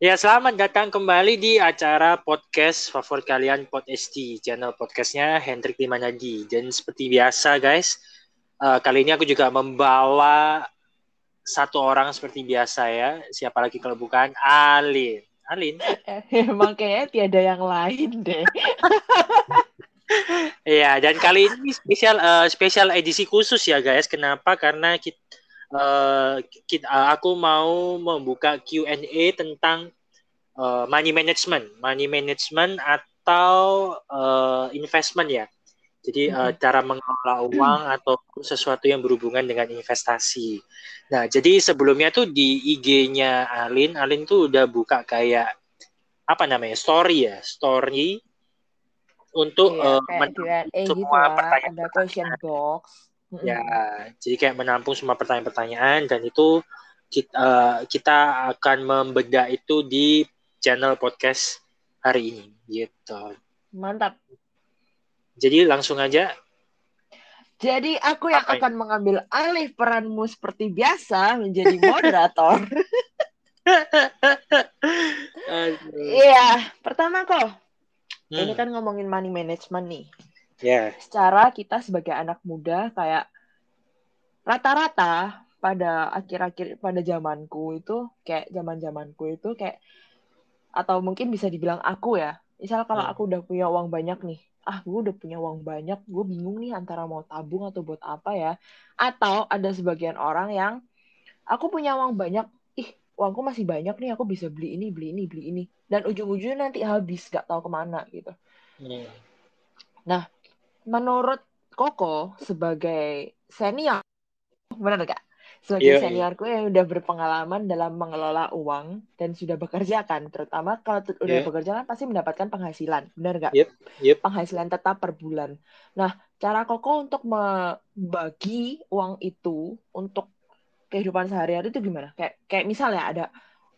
Ya, selamat datang kembali di acara podcast favorit kalian Pod ST, channel podcastnya Hendrik Limanadi. Dan seperti biasa guys, uh, kali ini aku juga membawa satu orang seperti biasa ya. Siapa lagi kalau bukan Alin. Alin. Emang kayaknya tiada yang lain deh. Iya, dan kali ini spesial uh, spesial edisi khusus ya guys. Kenapa? Karena kita uh, kita, uh, aku mau membuka Q&A tentang uh, money management, money management atau uh, investment ya. Jadi uh, cara mengelola uang atau sesuatu yang berhubungan dengan investasi. Nah, jadi sebelumnya tuh di IG-nya Alin, Alin tuh udah buka kayak apa namanya story ya, story untuk iya, uh, semua gitu pertanyaan. Ada question box Ya, jadi kayak menampung semua pertanyaan-pertanyaan dan itu kita, uh, kita akan membedah itu di channel podcast hari ini gitu. Mantap. Jadi langsung aja. Jadi aku yang Apa akan ini? mengambil alih peranmu seperti biasa menjadi moderator. Iya, pertama kok. Hmm. Ini kan ngomongin money management nih. Yeah. Secara kita sebagai anak muda kayak rata-rata pada akhir-akhir pada zamanku itu kayak zaman-zamanku itu kayak atau mungkin bisa dibilang aku ya. Misal kalau hmm. aku udah punya uang banyak nih, ah gue udah punya uang banyak, gue bingung nih antara mau tabung atau buat apa ya. Atau ada sebagian orang yang aku punya uang banyak, ih uangku masih banyak nih, aku bisa beli ini, beli ini, beli ini. Dan ujung-ujungnya nanti habis, gak tahu ke mana gitu. Hmm. Nah, menurut Koko sebagai senior, benar gak? Sebagai yeah, iya. seniorku yang udah berpengalaman dalam mengelola uang dan sudah bekerja kan, terutama kalau udah yeah. bekerja kan pasti mendapatkan penghasilan, benar gak? Yep, yep. Penghasilan tetap per bulan. Nah, cara Koko untuk membagi uang itu untuk kehidupan sehari-hari itu gimana? Kayak kayak misalnya ada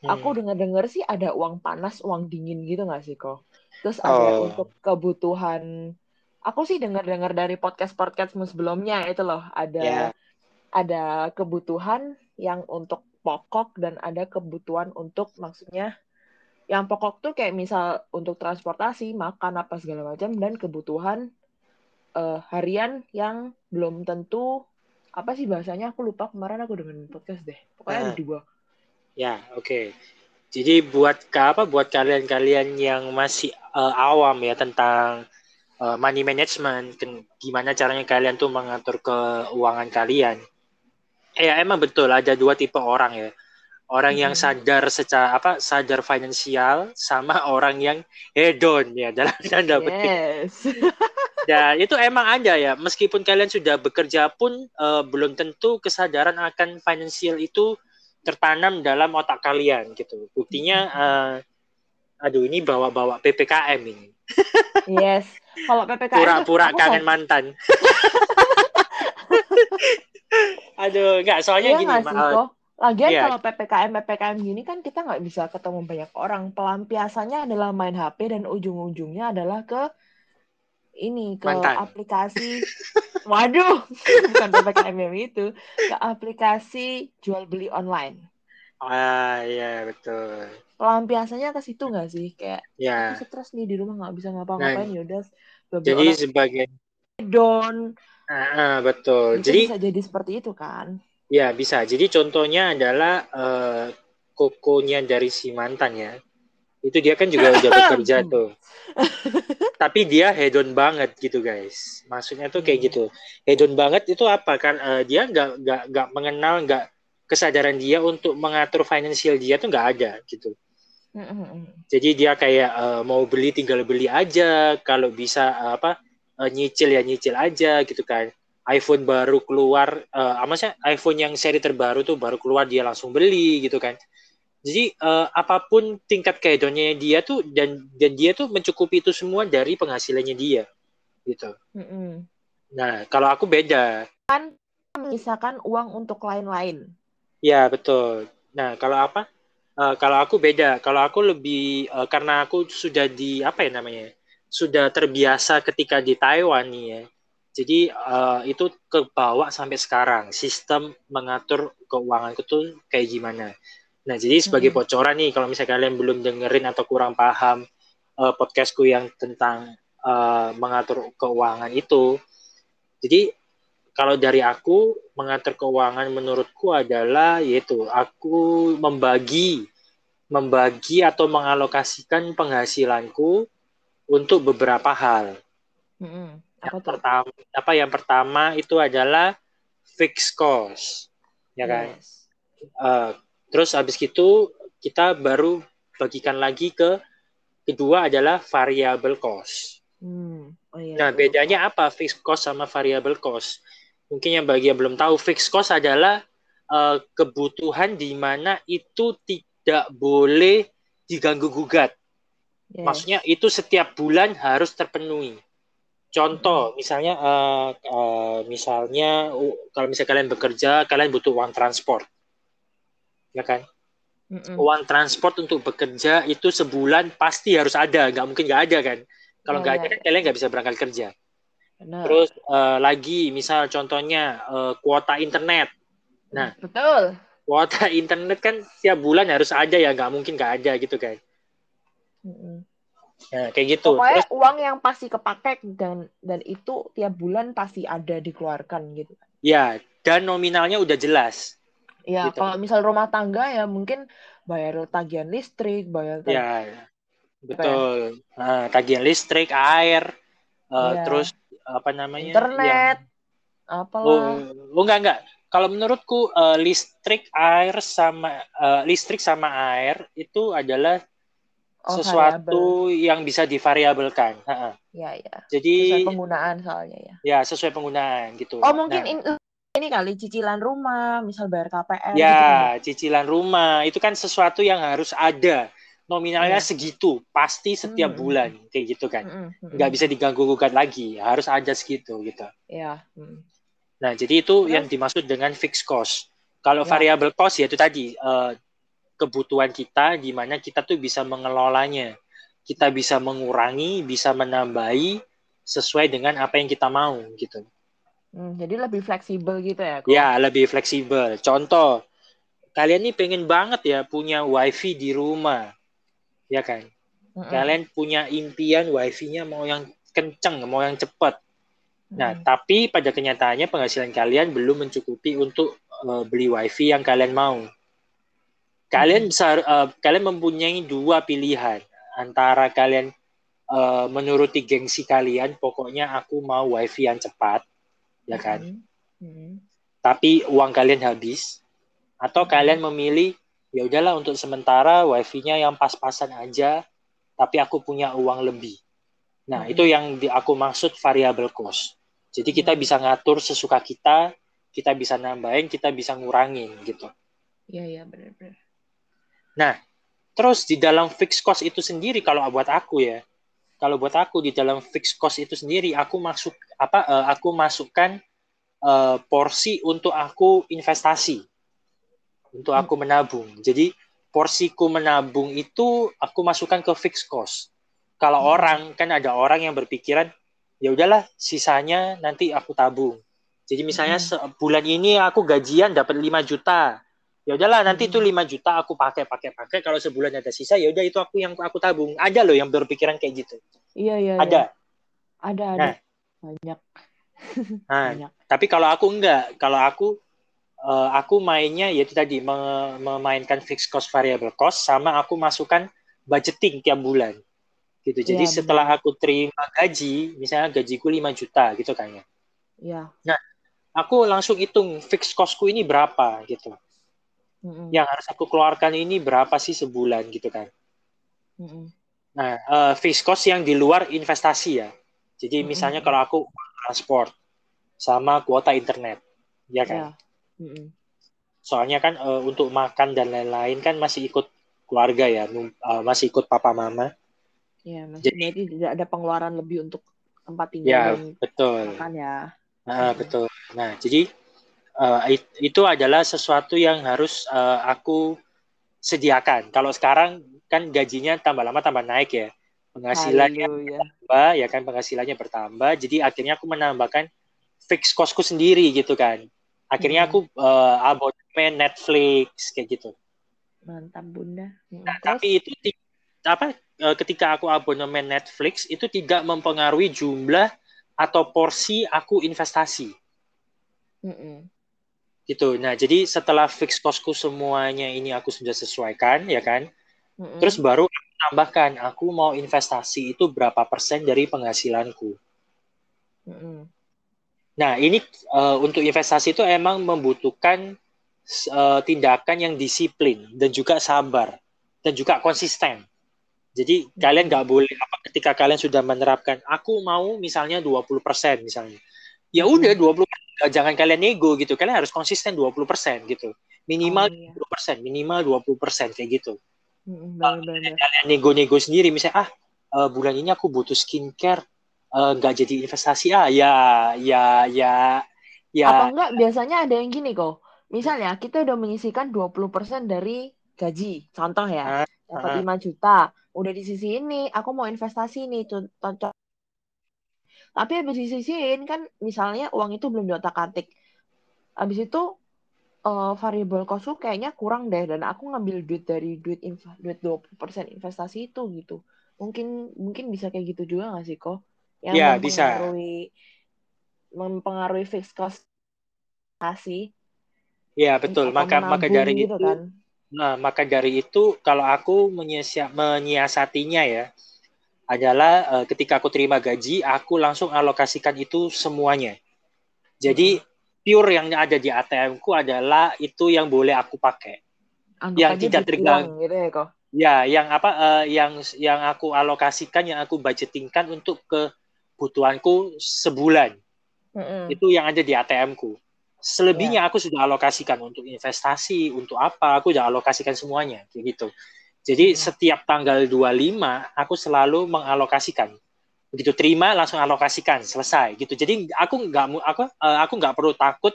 hmm. aku dengar-dengar sih ada uang panas, uang dingin gitu nggak sih kok? Terus ada oh. untuk kebutuhan aku sih dengar-dengar dari podcast-podcastmu sebelumnya itu loh ada yeah. ada kebutuhan yang untuk pokok dan ada kebutuhan untuk maksudnya yang pokok tuh kayak misal untuk transportasi, makan apa segala macam dan kebutuhan uh, harian yang belum tentu apa sih bahasanya aku lupa kemarin aku dengan podcast deh. Pokoknya uh, ada dua. Ya, oke. Okay. Jadi buat apa buat kalian-kalian yang masih uh, awam ya tentang uh, money management, gimana caranya kalian tuh mengatur keuangan kalian. Ya emang betul ada dua tipe orang ya. Orang yang hmm. sadar secara apa sadar finansial sama orang yang hedon ya dalam tanda petik. Yes. Dan itu emang ada ya. Meskipun kalian sudah bekerja pun uh, belum tentu kesadaran akan finansial itu tertanam dalam otak kalian gitu. Buktinya uh, aduh ini bawa-bawa PPKM ini. Yes. Kalau PPKM pura-pura kangen mantan. Aduh, enggak soalnya iya gini, sih, kok. Lagian iya. kalau PPKM PPKM gini kan kita nggak bisa ketemu banyak orang. Pelampiasannya adalah main HP dan ujung-ujungnya adalah ke ini ke Mantan. aplikasi waduh bukan PPKM yang itu ke aplikasi jual beli online. Ah iya betul pelampiasannya ke situ nggak sih? Kayak ya. stres nih di rumah nggak bisa ngapa-ngapain. Nah, yaudah jadi sebagai don ah, betul. Bisa, jadi bisa jadi seperti itu kan? Ya bisa. Jadi contohnya adalah uh, kokonya dari si mantan ya. Itu dia kan juga udah bekerja tuh. Tapi dia hedon banget gitu guys. Maksudnya tuh kayak hmm. gitu. Hedon banget itu apa? Kan uh, dia nggak nggak nggak mengenal nggak kesadaran dia untuk mengatur finansial dia tuh nggak ada gitu jadi dia kayak uh, mau beli tinggal beli aja, kalau bisa uh, apa uh, nyicil ya nyicil aja gitu kan. iPhone baru keluar, uh, maksudnya iPhone yang seri terbaru tuh baru keluar dia langsung beli gitu kan. Jadi uh, apa pun tingkat kehedonnya dia tuh dan dan dia tuh mencukupi itu semua dari penghasilannya dia gitu. Mm-hmm. Nah kalau aku beda. Kan misalkan uang untuk lain-lain. Ya betul. Nah kalau apa? Uh, kalau aku beda. Kalau aku lebih uh, karena aku sudah di apa ya namanya? Sudah terbiasa ketika di Taiwan nih ya. Jadi uh, itu ke bawah sampai sekarang. Sistem mengatur keuanganku tuh kayak gimana? Nah, jadi sebagai Mm-mm. bocoran nih, kalau misalnya kalian belum dengerin atau kurang paham uh, podcastku yang tentang uh, mengatur keuangan itu, jadi kalau dari aku mengatur keuangan menurutku adalah yaitu aku membagi membagi atau mengalokasikan penghasilanku untuk beberapa hal. Yang Apa tuh? pertama apa yang pertama itu adalah fixed cost. Ya kan? Yes. Uh, terus habis itu kita baru bagikan lagi ke kedua adalah variable cost. Hmm. Oh iya. Nah, bedanya apa fixed cost sama variable cost? Mungkin yang bagi yang belum tahu, fixed cost adalah uh, kebutuhan di mana itu tidak boleh diganggu gugat. Yes. Maksudnya itu setiap bulan harus terpenuhi. Contoh, misalnya uh, uh, misalnya uh, kalau misalnya kalian bekerja, kalian butuh uang transport. Ya kan? Mm-mm. Uang transport untuk bekerja itu sebulan pasti harus ada, nggak mungkin nggak ada kan? Kalau nggak ya, ada kan kalian nggak bisa berangkat kerja. Benar. Terus uh, lagi, misal contohnya uh, kuota internet. Nah, Betul. kuota internet kan tiap bulan harus ada ya, nggak mungkin nggak ada gitu kan? Mm-mm. Nah, kayak gitu. Pokoknya Terus uang yang pasti kepake dan dan itu tiap bulan pasti ada dikeluarkan gitu. ya, dan nominalnya udah jelas. Ya, Gitu. kalau misal rumah tangga ya mungkin bayar tagihan listrik, bayar tag- Ya, betul. Nah, tagihan listrik, air, uh, Iya. terus apa namanya? internet, yang- apalah. oh, oh enggak enggak. Kalau menurutku uh, listrik, air sama uh, listrik sama air itu adalah Oh, sesuatu yang bisa divariabelkan. Ha-ha. Ya, ya. Jadi Sesuai penggunaan soalnya ya. ya sesuai penggunaan gitu. Oh, mungkin Nah, in- ini kali cicilan rumah, misal bayar KPR gitu ya cicilan rumah itu kan sesuatu yang harus ada. Nominalnya Iya. segitu, pasti setiap Hmm. bulan kayak gitu kan. Mm-mm, mm-mm. Nggak bisa diganggu gugat lagi, harus ada segitu gitu. Ya. mm. Nah, jadi itu Terus? yang dimaksud dengan fixed cost. Kalau Ya. variable cost ya itu tadi eh, kebutuhan kita di mana kita tuh bisa mengelolanya. Kita bisa mengurangi, bisa menambahi sesuai dengan apa yang kita mau gitu. Hmm, jadi lebih fleksibel gitu ya, Ko? Ya, lebih fleksibel. Contoh, kalian nih pengen banget ya punya wifi di rumah. Ya kan? Mm-mm. Kalian punya impian wifi-nya mau yang kenceng, mau yang cepat. Nah, Mm-mm. tapi pada kenyataannya penghasilan kalian belum mencukupi untuk uh, beli wifi yang kalian mau. Kalian bisa uh, kalian mempunyai dua pilihan antara kalian uh, menuruti gengsi kalian, pokoknya aku mau wifi yang cepat, ya kan? Mm-mm. Tapi uang kalian habis, atau kalian memilih ya udahlah untuk sementara wifi-nya yang pas-pasan aja, tapi aku punya uang lebih. Nah, Mhm. itu yang di, aku maksud variable cost. Jadi kita Mhm. bisa ngatur sesuka kita, kita bisa nambahin, kita bisa ngurangin gitu. Iya, iya, benar-benar. Terus di dalam fixed cost itu sendiri kalau buat aku ya, kalau buat aku di dalam fixed cost itu sendiri aku masuk apa eh, aku masukkan eh, porsi untuk aku investasi. Untuk aku menabung. Jadi porsiku menabung itu aku masukkan ke fixed cost. Kalau Hmm. orang kan ada orang yang berpikiran ya udahlah sisanya nanti aku tabung. Jadi misalnya Hmm. sebulan ini aku gajian dapat 5 juta. Ya udahlah nanti Hmm. itu 5 juta aku pakai pakai pakai kalau sebulan ada sisa ya udah itu aku yang aku tabung. Ada loh yang berpikiran kayak gitu. Iya, iya, Ada. iya. Ada, ada. Nah. Banyak, Nah, banyak. tapi kalau aku enggak, kalau aku eh, aku mainnya yaitu tadi me- memainkan fixed cost variable cost sama aku masukkan budgeting tiap bulan. Gitu. Jadi Iya, setelah aku terima gaji, misalnya gajiku 5 juta gitu kan ya. Iya. Aku langsung hitung fixed costku ini berapa gitu. Mm-mm. Yang harus aku keluarkan ini berapa sih sebulan gitu kan. Mm-mm. Nah, eh, fixed cost yang di luar investasi ya. Jadi Mm-mm. misalnya kalau aku transport sama kuota internet, ya kan. Ya. Mm-mm. Soalnya kan eh, untuk makan dan lain-lain kan masih ikut keluarga ya, eh, masih ikut papa mama. Iya, masih Jadi- berarti tidak ada pengeluaran lebih untuk tempat tinggal Ya, dan betul. makan ya. Ah, betul. Nah, jadi it- itu adalah sesuatu yang harus eh, aku sediakan. Kalau sekarang kan gajinya tambah lama tambah naik ya. Penghasilannya Haleluya. bertambah, ya kan penghasilannya bertambah. Jadi akhirnya aku menambahkan fixed costku sendiri gitu kan. Akhirnya aku eh, abonemen Netflix kayak gitu. Mantap Bunda. Nah, tapi itu apa eh, ketika aku abonemen Netflix itu tidak mempengaruhi jumlah atau porsi aku investasi. Mm -mm. Gitu. Nah, jadi setelah fix costku semuanya ini aku sudah sesuaikan, ya kan? Mm -mm. Terus baru aku tambahkan, aku mau investasi itu berapa persen dari penghasilanku. Mm -mm. Nah, ini uh, untuk investasi itu emang membutuhkan uh, tindakan yang disiplin dan juga sabar dan juga konsisten. Jadi hmm. kalian nggak boleh apa ketika kalian sudah menerapkan aku mau misalnya 20% misalnya. Ya hmm. udah hmm. 20 jangan kalian nego gitu. Kalian harus konsisten 20% gitu. Minimal oh, iya. 20%, minimal 20% kayak gitu. Hmm, bener, Kalian nego-nego sendiri misalnya ah uh, bulan ini aku butuh skincare nggak uh, jadi investasi ah ya ya ya ya apa enggak biasanya ada yang gini kok misalnya kita udah menyisikan 20% dari gaji, contoh ya, dapat uh, 5 juta, udah di sisi ini, aku mau investasi nih, contoh. Tapi habis disisiin kan misalnya uang itu belum diotak-atik. Habis itu uh, variable costku kayaknya kurang deh dan aku ngambil duit dari duit inv duit 20% investasi itu gitu. Mungkin mungkin bisa kayak gitu juga gak sih kok? Yang ya, mempengaruhi bisa. mempengaruhi fixed cost kasih Iya betul. Maka maka dari gitu itu, kan? nah maka dari itu kalau aku menyiasat, menyiasatinya ya adalah uh, ketika aku terima gaji, aku langsung alokasikan itu semuanya. Jadi hmm. pure yang ada di ATM-ku adalah itu yang boleh aku pakai. Anggap yang tidak terganggu. Gitu ya, kok? ya, yang apa? Uh, yang yang aku alokasikan, yang aku budgetingkan untuk kebutuhanku sebulan. Mm -hmm. Itu yang ada di ATM-ku. Selebihnya yeah. aku sudah alokasikan untuk investasi, untuk apa, aku sudah alokasikan semuanya, kayak gitu. Jadi yeah. setiap tanggal 25 aku selalu mengalokasikan. Begitu terima langsung alokasikan, selesai gitu. Jadi aku nggak aku uh, aku nggak perlu takut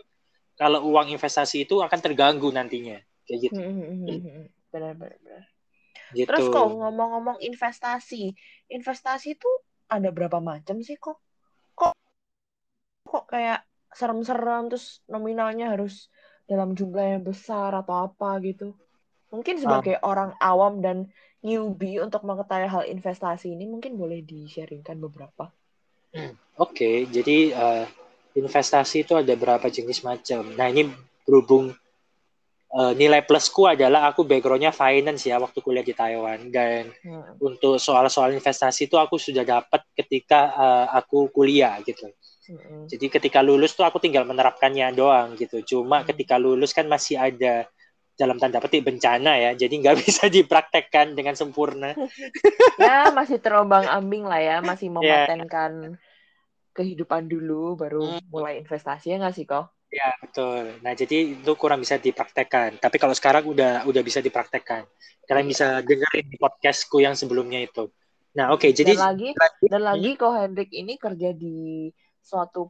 kalau uang investasi itu akan terganggu nantinya, kayak gitu. Benar-benar. Gitu. Terus kok ngomong-ngomong investasi, investasi itu ada berapa macam sih kok? Kok kok kayak serem-serem terus nominalnya harus dalam jumlah yang besar atau apa gitu. Mungkin sebagai um. orang awam dan newbie untuk mengetahui hal investasi ini mungkin boleh di-sharingkan beberapa. Hmm, oke, okay, jadi uh, investasi itu ada berapa jenis macam. Nah ini berhubung uh, nilai plusku adalah aku backgroundnya finance ya waktu kuliah di Taiwan dan hmm. untuk soal-soal investasi itu aku sudah dapat ketika uh, aku kuliah gitu. Mm-hmm. Jadi ketika lulus tuh aku tinggal menerapkannya doang gitu. Cuma mm-hmm. ketika lulus kan masih ada dalam tanda petik bencana ya, jadi nggak bisa dipraktekkan dengan sempurna. ya masih terombang ambing lah ya, masih ya. mematenkan yeah. kehidupan dulu, baru mm. mulai investasi ya nggak sih kok? Ya betul. Nah jadi itu kurang bisa dipraktekkan. Tapi kalau sekarang udah udah bisa dipraktekkan. Kalian yeah. bisa dengerin di podcastku yang sebelumnya itu. Nah oke okay, jadi dan lagi dan lagi kok Hendrik ini kerja di suatu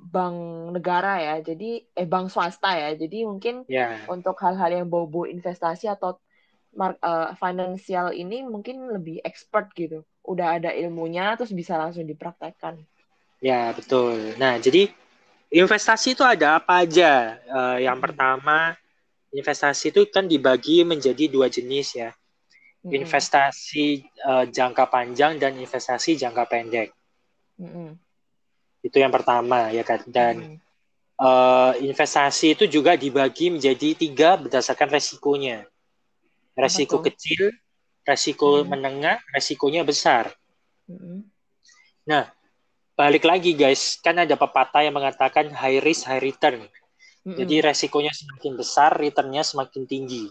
bank negara ya, jadi eh bank swasta ya, jadi mungkin yeah. untuk hal-hal yang bau-bau investasi atau mark, uh, financial ini mungkin lebih expert gitu, udah ada ilmunya terus bisa langsung dipraktekkan. Ya betul. Nah jadi investasi itu ada apa aja? Uh, yang hmm. pertama investasi itu kan dibagi menjadi dua jenis ya, hmm. investasi uh, jangka panjang dan investasi jangka pendek. Hmm itu yang pertama ya kan. Dan hmm. uh, investasi itu juga dibagi menjadi tiga berdasarkan resikonya. Resiko Betul. kecil, resiko hmm. menengah, resikonya besar. Hmm. Nah, balik lagi guys, kan ada pepatah yang mengatakan high risk high return. Hmm. Jadi resikonya semakin besar, returnnya semakin tinggi.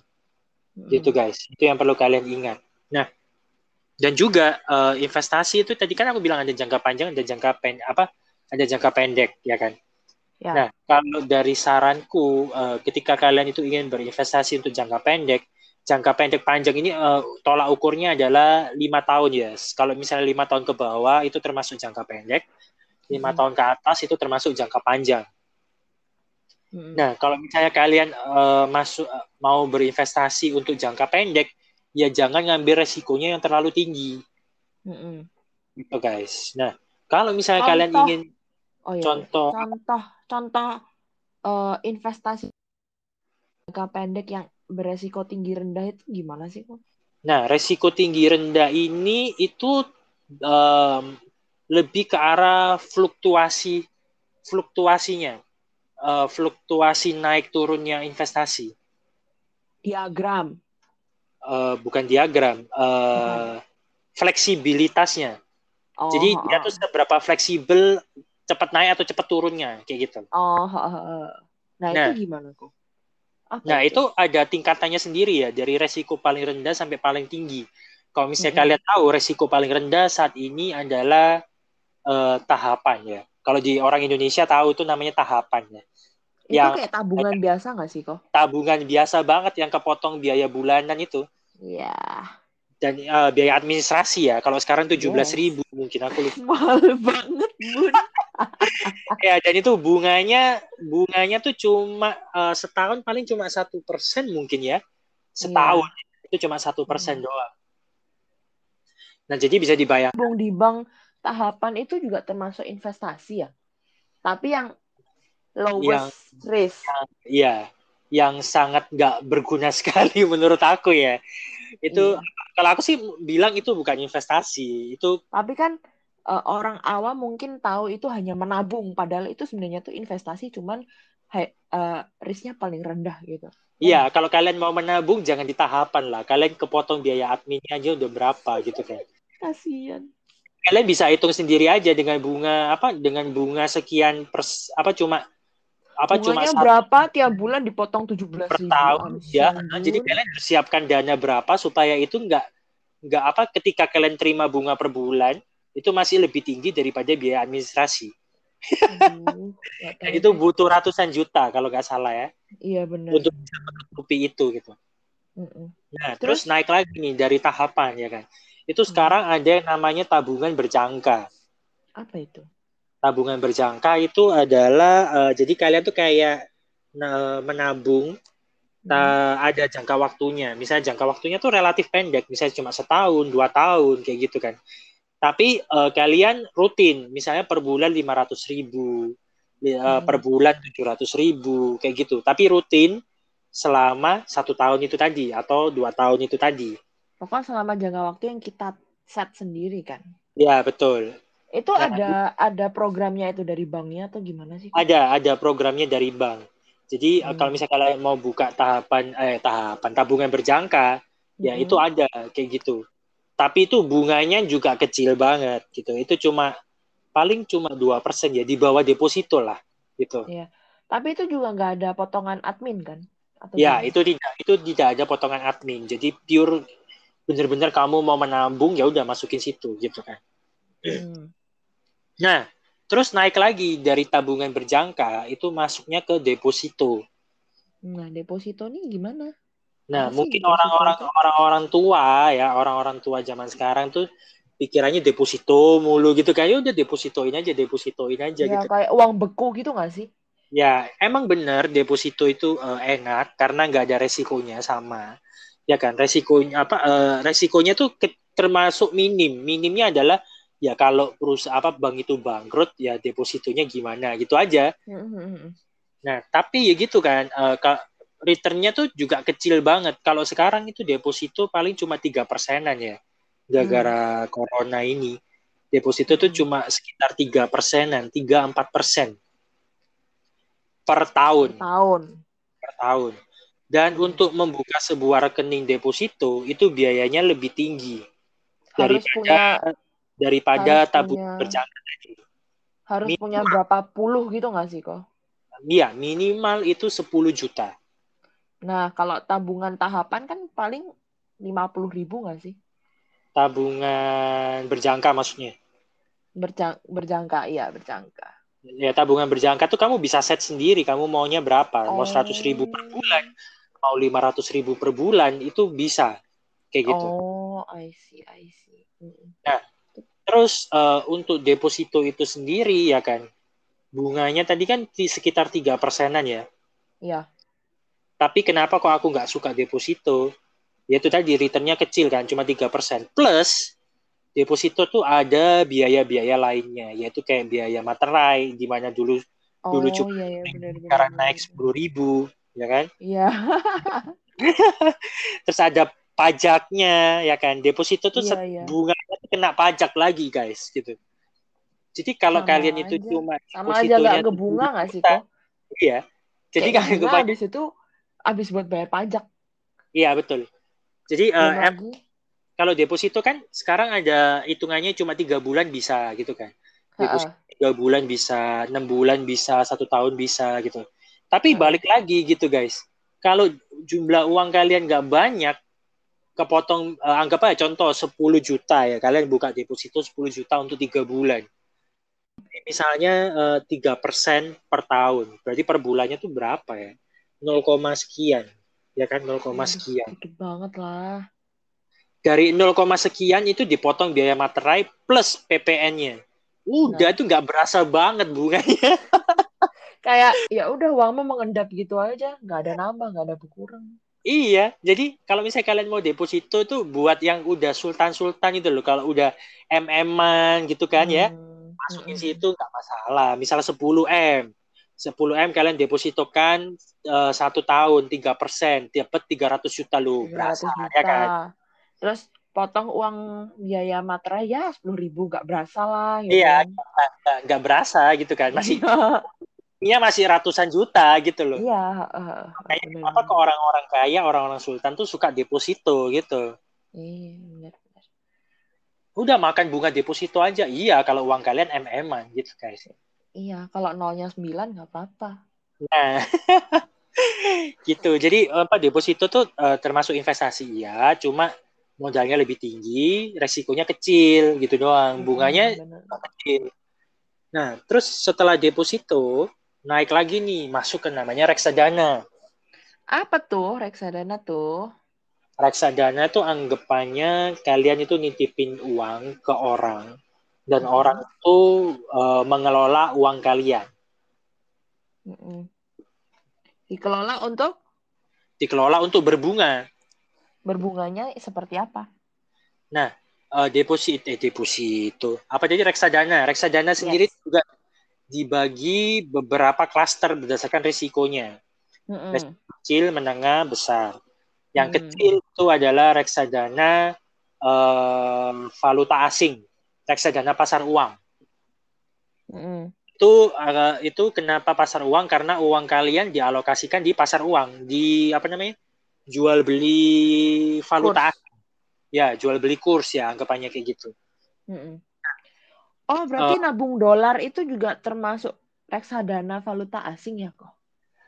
Hmm. Gitu guys, itu yang perlu kalian ingat. Nah, dan juga uh, investasi itu tadi kan aku bilang ada jangka panjang ada jangka pen apa ada jangka pendek ya kan ya. nah kalau dari saranku uh, ketika kalian itu ingin berinvestasi untuk jangka pendek jangka pendek panjang ini uh, tolak ukurnya adalah lima tahun ya yes. kalau misalnya lima tahun ke bawah itu termasuk jangka pendek lima hmm. tahun ke atas itu termasuk jangka panjang hmm. nah kalau misalnya kalian uh, masuk uh, mau berinvestasi untuk jangka pendek ya jangan ngambil resikonya yang terlalu tinggi hmm. gitu guys nah kalau misalnya Contoh. kalian ingin Oh iya. Contoh contoh contoh uh, investasi jangka pendek yang beresiko tinggi rendah itu gimana sih kok? Nah, resiko tinggi rendah ini itu um, lebih ke arah fluktuasi fluktuasinya, uh, fluktuasi naik turunnya investasi. Diagram. Uh, bukan diagram, uh, fleksibilitasnya. Oh, Jadi oh, dia tuh seberapa fleksibel cepat naik atau cepat turunnya kayak gitu. Oh, oh, nah, nah itu gimana kok? Apa nah itu? ada tingkatannya sendiri ya dari resiko paling rendah sampai paling tinggi. Kalau misalnya mm -hmm. kalian tahu resiko paling rendah saat ini adalah uh, tahapan ya. Kalau di orang Indonesia tahu itu namanya tahapan ya. Itu yang kayak tabungan eh, biasa nggak sih kok? Tabungan biasa banget yang kepotong biaya bulanan itu. Iya. Dan uh, biaya administrasi ya. Kalau sekarang tujuh belas ribu mungkin aku lupa. Mahal banget bun. ya dan itu bunganya bunganya tuh cuma uh, setahun paling cuma satu persen mungkin ya setahun yeah. itu cuma satu persen hmm. doang. Nah jadi bisa dibayar. Bung di bank tahapan itu juga termasuk investasi ya. Tapi yang lowest yang, risk. Iya, yang sangat nggak berguna sekali menurut aku ya. Itu iya. kalau aku sih bilang itu bukan investasi, itu. Tapi kan uh, orang awam mungkin tahu itu hanya menabung, padahal itu sebenarnya tuh investasi, cuman uh, risknya paling rendah gitu. Iya, kalau kalian mau menabung jangan di tahapan lah. Kalian kepotong biaya adminnya aja udah berapa gitu kan. Kasian. Kalian bisa hitung sendiri aja dengan bunga apa dengan bunga sekian pers apa cuma apa Bunganya cuma berapa tiap bulan dipotong tujuh belas per tahun ya. Nah, jadi kalian persiapkan dana berapa supaya itu enggak enggak apa ketika kalian terima bunga per bulan itu masih lebih tinggi daripada biaya administrasi. Aduh, itu butuh ratusan juta kalau nggak salah ya. Iya benar. Untuk bisa menutupi itu gitu. Mm -mm. Nah terus? terus naik lagi nih dari tahapan ya kan. Itu sekarang hmm. ada yang namanya tabungan berjangka. Apa itu? Tabungan berjangka itu adalah uh, jadi kalian tuh kayak uh, menabung hmm. uh, ada jangka waktunya. Misalnya jangka waktunya tuh relatif pendek, misalnya cuma setahun, dua tahun kayak gitu kan. Tapi uh, kalian rutin, misalnya per bulan lima ratus ribu, uh, hmm. per bulan tujuh ratus ribu kayak gitu. Tapi rutin selama satu tahun itu tadi atau dua tahun itu tadi. Pokoknya selama jangka waktu yang kita set sendiri kan. Ya, betul. Itu nah, ada ada programnya itu dari banknya atau gimana sih? Ada, ada programnya dari bank. Jadi hmm. kalau misalnya kalian mau buka tahapan eh tahapan tabungan berjangka, ya hmm. ya itu ada kayak gitu. Tapi itu bunganya juga kecil banget gitu. Itu cuma paling cuma dua persen ya di bawah deposito lah gitu. Iya. Tapi itu juga nggak ada potongan admin kan? Atau ya, gimana? itu tidak itu tidak ada potongan admin. Jadi pure bener-bener kamu mau menabung ya udah masukin situ gitu kan. Hmm. Nah, terus naik lagi dari tabungan berjangka itu masuknya ke deposito. Nah, deposito nih gimana? Nah, Apa mungkin orang-orang orang-orang tua ya, orang-orang tua zaman sekarang tuh pikirannya deposito mulu gitu kayak ya udah depositoin aja, depositoin aja ya, gitu. kayak uang beku gitu gak sih? Ya, emang bener deposito itu uh, enak karena nggak ada resikonya sama ya kan resikonya apa uh, resikonya tuh ke, termasuk minim minimnya adalah ya kalau perusahaan apa bank itu bangkrut ya depositonya gimana gitu aja mm-hmm. nah tapi ya gitu kan uh, returnnya tuh juga kecil banget. Kalau sekarang itu deposito paling cuma tiga persenan ya gara-gara mm. corona ini. Deposito tuh cuma sekitar tiga persenan tiga empat persen. Per tahun. Per tahun. Per tahun. Dan untuk membuka sebuah rekening deposito itu biayanya lebih tinggi. Harus daripada punya, daripada tabungan berjangka tadi. Harus minimal, punya berapa puluh gitu nggak sih kok? Iya, minimal itu 10 juta. Nah, kalau tabungan tahapan kan paling 50 ribu nggak sih? Tabungan berjangka maksudnya? Berjang, berjangka, iya berjangka. Ya tabungan berjangka tuh kamu bisa set sendiri, kamu maunya berapa? Oh. Mau 100 ribu per bulan, mau lima ratus ribu per bulan itu bisa kayak gitu. Oh, I see, I see. Nah, terus uh, untuk deposito itu sendiri ya kan, bunganya tadi kan di sekitar tiga persenan ya. Iya. Tapi kenapa kok aku nggak suka deposito? Ya itu tadi returnnya kecil kan, cuma tiga persen. Plus deposito tuh ada biaya-biaya lainnya, yaitu kayak biaya materai, di mana dulu oh, dulu cuma iya, iya, bener, sekarang naik sepuluh ribu ya kan? Iya. Terus ada pajaknya ya kan. Deposito tuh Iya, iya. bunganya kena pajak lagi guys gitu. Jadi kalau Sama kalian itu aja. cuma Sama aja depositonya gak ke bunga gak sih kok? Iya. Jadi Kayak kalau habis itu habis buat bayar pajak. iya betul. Jadi eh, Belum em- kalau deposito kan sekarang ada hitungannya cuma tiga bulan bisa gitu kan. Deposito tiga bulan bisa, enam bulan bisa, satu tahun bisa gitu. Tapi balik lagi gitu guys. Kalau jumlah uang kalian nggak banyak, kepotong eh, anggap aja contoh 10 juta ya kalian buka deposito 10 juta untuk tiga bulan misalnya eh, tiga persen per tahun berarti per bulannya tuh berapa ya 0, sekian ya kan 0, Aduh, sekian dikit banget lah. dari 0, sekian itu dipotong biaya materai plus PPN-nya udah Nah. tuh nggak berasa banget bunganya Kayak ya udah uangmu mengendap gitu aja, nggak ada nambah, nggak ada berkurang. Iya, jadi kalau misalnya kalian mau deposito tuh buat yang udah sultan-sultan itu loh. Kalau udah MM-an gitu kan ya, Hmm, masukin mm-mm. situ nggak masalah. Misalnya 10 M, 10 M kalian depositokan eh, satu tahun 3 persen, dapat 300 juta loh, 300 berasa juta. ya kan? Terus potong uang biaya materai ya sepuluh ribu nggak berasa lah gitu Iya, kan. nggak berasa gitu kan, masih Iya, masih ratusan juta gitu loh. iya, heeh, Kayak bener, apa ke orang-orang kaya, orang-orang sultan tuh suka deposito gitu. Iya. Udah makan bunga deposito aja, iya kalau uang kalian MM-an gitu guys. Iya, kalau nolnya 9 nggak apa-apa. Nah, gitu. Jadi apa deposito tuh eh, termasuk investasi ya, cuma modalnya lebih tinggi, resikonya kecil gitu doang. Bunganya Mm-mm, bener. kecil. Nah, terus setelah deposito naik lagi nih, masuk ke namanya reksadana. Apa tuh reksadana tuh? Reksadana tuh anggapannya kalian itu nitipin uang ke orang dan Mm-mm. orang itu eh, mengelola uang kalian. Mm-mm. Dikelola untuk Dikelola untuk berbunga. berbunganya seperti apa? Nah, eh, deposit eh deposito. Apa jadi reksadana? Reksadana sendiri Yes. juga dibagi beberapa klaster berdasarkan risikonya. Mm-mm. Kecil, menengah, besar. Yang Hmm. kecil itu adalah reksadana eh, valuta asing, reksadana pasar uang. Mm-mm. Itu eh, itu kenapa pasar uang? Karena uang kalian dialokasikan di pasar uang, di apa namanya? jual beli valuta Kurs. Ya, jual beli kurs ya, anggapannya kayak gitu. Mm-mm. Oh, berarti nabung dolar itu juga termasuk reksadana valuta asing ya kok?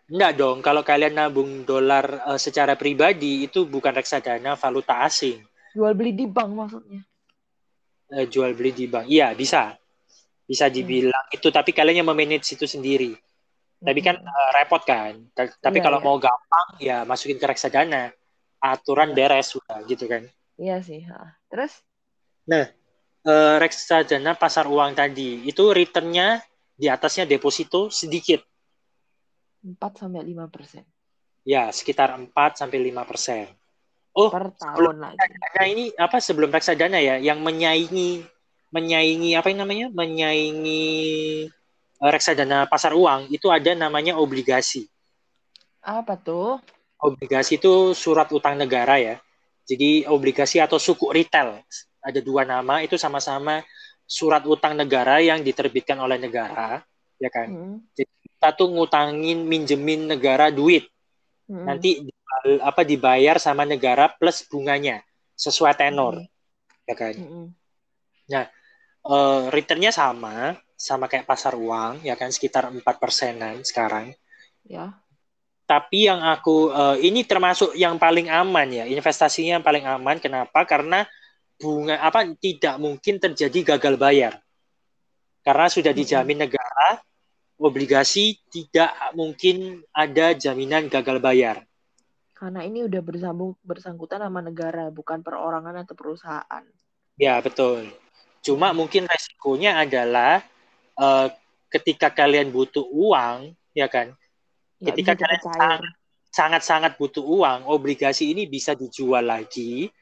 Enggak dong, kalau kalian nabung dolar eh, secara pribadi itu bukan reksadana valuta asing. Jual beli di bank maksudnya. Eh, jual beli di bank. Iya, bisa. Bisa dibilang itu, tapi kalian yang memanage itu sendiri. Tapi kan eh, repot kan. Ta- Tapi Iya, kalau iya. mau gampang ya masukin ke reksadana. Aturan Iya. beres sudah gitu kan. Iya sih. ha. Terus? Eh, reksadana pasar uang tadi itu returnnya di atasnya deposito sedikit. 4 sampai 5 persen Ya, sekitar 4 sampai 5 persen. Oh, per tahun lagi. reksadana ini apa sebelum reksadana ya yang menyaingi menyaingi apa yang namanya menyaingi eh, reksadana pasar uang itu ada namanya obligasi Apa tuh? obligasi itu surat utang negara ya jadi obligasi atau suku retail ada dua nama itu sama-sama surat utang negara yang diterbitkan oleh negara ya kan Mm-mm. kita tuh ngutangin minjemin negara duit Mm-mm. nanti apa dibayar sama negara plus bunganya sesuai tenor Mm-mm. ya kan? Mm-mm. eh, returnnya sama sama kayak pasar uang ya kan? Sekitar 4 persenan sekarang. Ya. tapi yang aku eh, ini termasuk yang paling aman ya investasinya yang paling aman. Kenapa? Karena bunga apa tidak mungkin terjadi gagal bayar. Karena sudah dijamin negara obligasi tidak mungkin ada jaminan gagal bayar Karena ini udah bersambung bersangkutan sama negara, bukan perorangan atau perusahaan. ya betul cuma mungkin resikonya adalah eh, ketika kalian butuh uang ya kan Nggak Ketika kalian sangat-sangat butuh uang, obligasi ini bisa dijual lagi.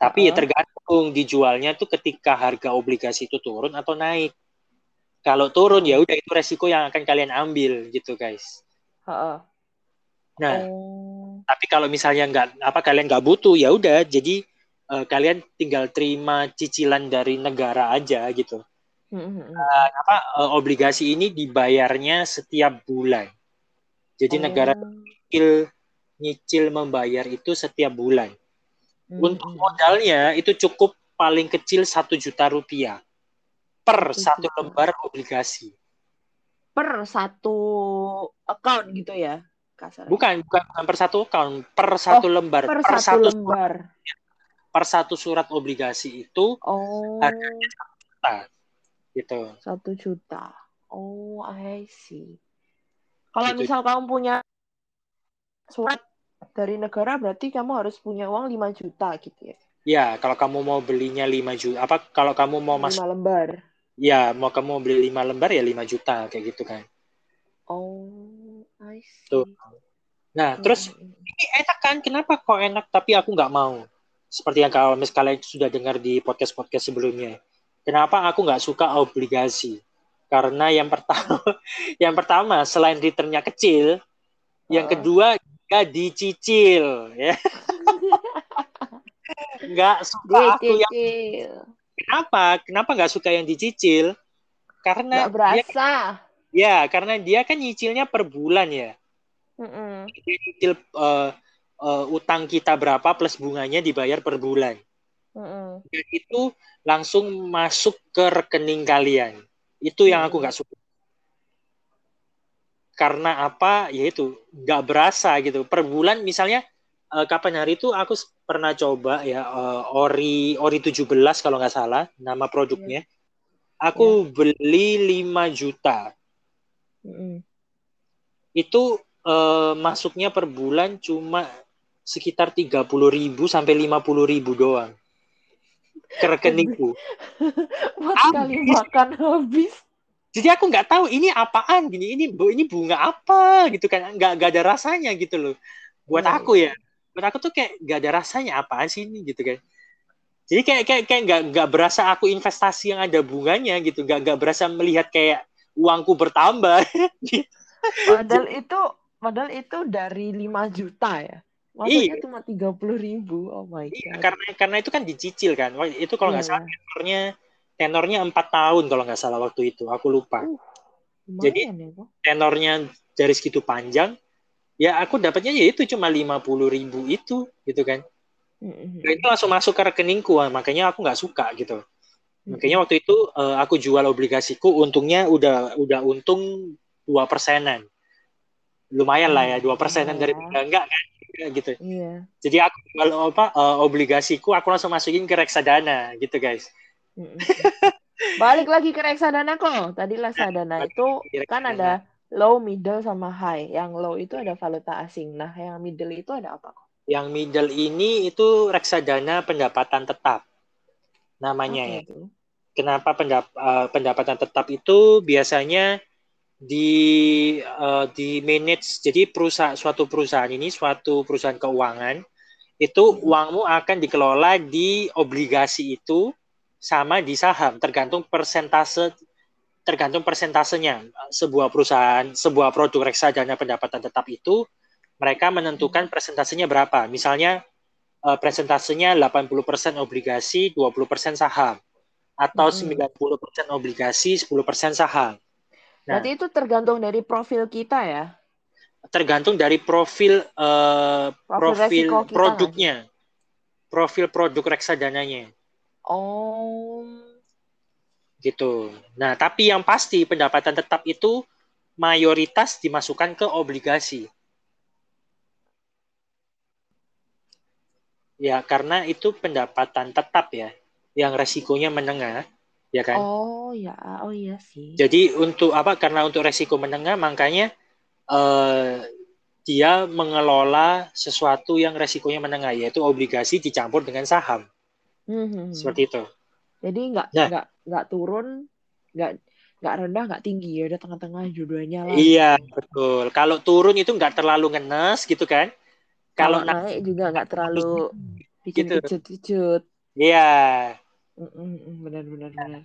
Tapi ya Heeh. tergantung dijualnya tuh ketika harga obligasi itu turun atau naik. Kalau turun ya udah itu resiko yang akan kalian ambil gitu guys. Heeh. Nah, Oh. Tapi kalau misalnya nggak apa kalian nggak butuh ya udah jadi uh, kalian tinggal terima cicilan dari negara aja gitu. Uh, apa uh, obligasi ini dibayarnya setiap bulan. Jadi oh. negara nyicil nyicil membayar itu setiap bulan. Hmm. Untuk modalnya itu cukup paling kecil satu juta rupiah per satu lembar obligasi. Per satu account gitu ya? Kasar. Bukan, bukan, bukan per satu account, per satu oh, lembar. Per, per satu, satu lembar. Surat, per satu surat obligasi itu oh. harganya satu juta. Gitu. Satu juta. Oh, I see. Kalau gitu. misal kamu punya surat dari negara berarti kamu harus punya uang 5 juta gitu ya. Ya, kalau kamu mau belinya 5 juta, apa kalau kamu mau masuk 5 lembar. Ya, mau kamu beli 5 lembar ya 5 juta kayak gitu kan. Oh, I see. Tuh. Nah, hmm. terus ini enak kan? Kenapa kok enak tapi aku nggak mau? Seperti yang kalau misalnya sudah dengar di podcast-podcast sebelumnya. Kenapa aku nggak suka obligasi? Karena yang pertama, yang pertama selain returnnya kecil, uh. yang kedua dia dicicil, ya. nggak suka aku yang kenapa? Kenapa nggak suka yang dicicil? Karena gak berasa. Dia, ya, karena dia kan nyicilnya per bulan ya. Mm -mm. Nyicil uh, uh, utang kita berapa plus bunganya dibayar per bulan. Mm-hmm. Dan itu langsung masuk ke rekening kalian. Itu yang aku nggak suka. Karena apa? Ya itu nggak berasa gitu. Per bulan misalnya uh, kapan hari itu aku pernah coba ya uh, ori ori 17 kalau nggak salah nama produknya. Yeah. Aku yeah. beli 5 juta. Mm-hmm. Itu uh, masuknya per bulan cuma sekitar tiga puluh ribu sampai lima puluh ribu doang ke rekeningku. Buat sekali makan habis. Jadi aku nggak tahu ini apaan gini ini ini bunga apa gitu kan nggak nggak ada rasanya gitu loh buat hmm. aku ya buat aku tuh kayak nggak ada rasanya apaan sih ini gitu kan jadi kayak kayak kayak nggak nggak berasa aku investasi yang ada bunganya gitu nggak nggak berasa melihat kayak uangku bertambah gitu. padahal itu padahal itu dari 5 juta ya Maksudnya iya. cuma tiga puluh ribu, oh my iya, god. Karena karena itu kan dicicil kan, itu kalau nggak yeah. salah tenornya tenornya empat tahun kalau nggak salah waktu itu, aku lupa. Uh, Jadi ya, tenornya dari segitu panjang, ya aku dapatnya ya itu cuma lima puluh ribu itu, gitu kan. Mm-hmm. Nah, itu langsung masuk ke rekeningku, makanya aku nggak suka gitu. Mm-hmm. Makanya waktu itu uh, aku jual obligasiku, untungnya udah udah untung dua persenan lumayan lah ya dua persenan dari enggak kan gitu. Iya. Jadi aku kalau apa uh, obligasiku aku langsung masukin ke reksadana gitu guys. Balik lagi ke reksadana kok. Tadi reksadana itu kan ada low, middle sama high. Yang low itu ada valuta asing. Nah, yang middle itu ada apa kok? Yang middle ini itu reksadana pendapatan tetap. Namanya okay, ya. Itu. Kenapa pendap uh, pendapatan tetap itu biasanya di uh, di manage. Jadi perusahaan suatu perusahaan ini suatu perusahaan keuangan itu uangmu akan dikelola di obligasi itu sama di saham. Tergantung persentase tergantung persentasenya. Sebuah perusahaan sebuah produk reksadana pendapatan tetap itu mereka menentukan persentasenya berapa. Misalnya uh, persentasenya 80% obligasi 20% saham. Atau hmm. 90% obligasi 10% saham Nah, Berarti itu tergantung dari profil kita ya? Tergantung dari profil uh, profil, profil produknya. Kan? Profil produk reksadananya. Oh. Gitu. Nah, tapi yang pasti pendapatan tetap itu mayoritas dimasukkan ke obligasi. Ya, karena itu pendapatan tetap ya, yang resikonya menengah ya kan? Oh ya, oh iya sih. Jadi untuk apa? Karena untuk resiko menengah, makanya uh, dia mengelola sesuatu yang resikonya menengah, yaitu obligasi dicampur dengan saham. Mm-hmm. Seperti itu. Jadi nggak nah. nggak nggak turun, nggak nggak rendah, nggak tinggi, ya udah tengah-tengah judulnya lah. Iya betul. Kalau turun itu nggak terlalu ngenes gitu kan? Kalau naik juga nggak terlalu bikin gitu. kecut-kecut. Iya. Benar benar benar.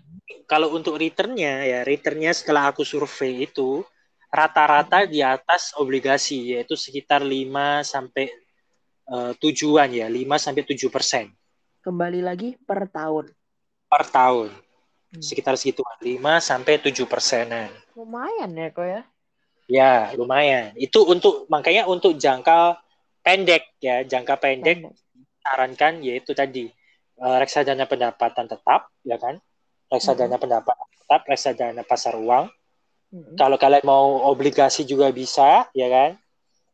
Kalau untuk returnnya ya returnnya setelah aku survei itu rata-rata di atas obligasi yaitu sekitar 5 sampai uh, tujuan ya 5 sampai 7 persen. Kembali lagi per tahun. Per tahun. Hmm. Sekitar segituan 5 sampai 7 persenan. Lumayan ya kok ya. Ya, lumayan. Itu untuk makanya untuk jangka pendek ya, jangka pendek, pendek. sarankan yaitu tadi uh, reksadana pendapatan tetap ya kan. Reksadana hmm. pendapatan tetap, reksadana pasar uang. Hmm. Kalau kalian mau obligasi juga bisa, ya kan?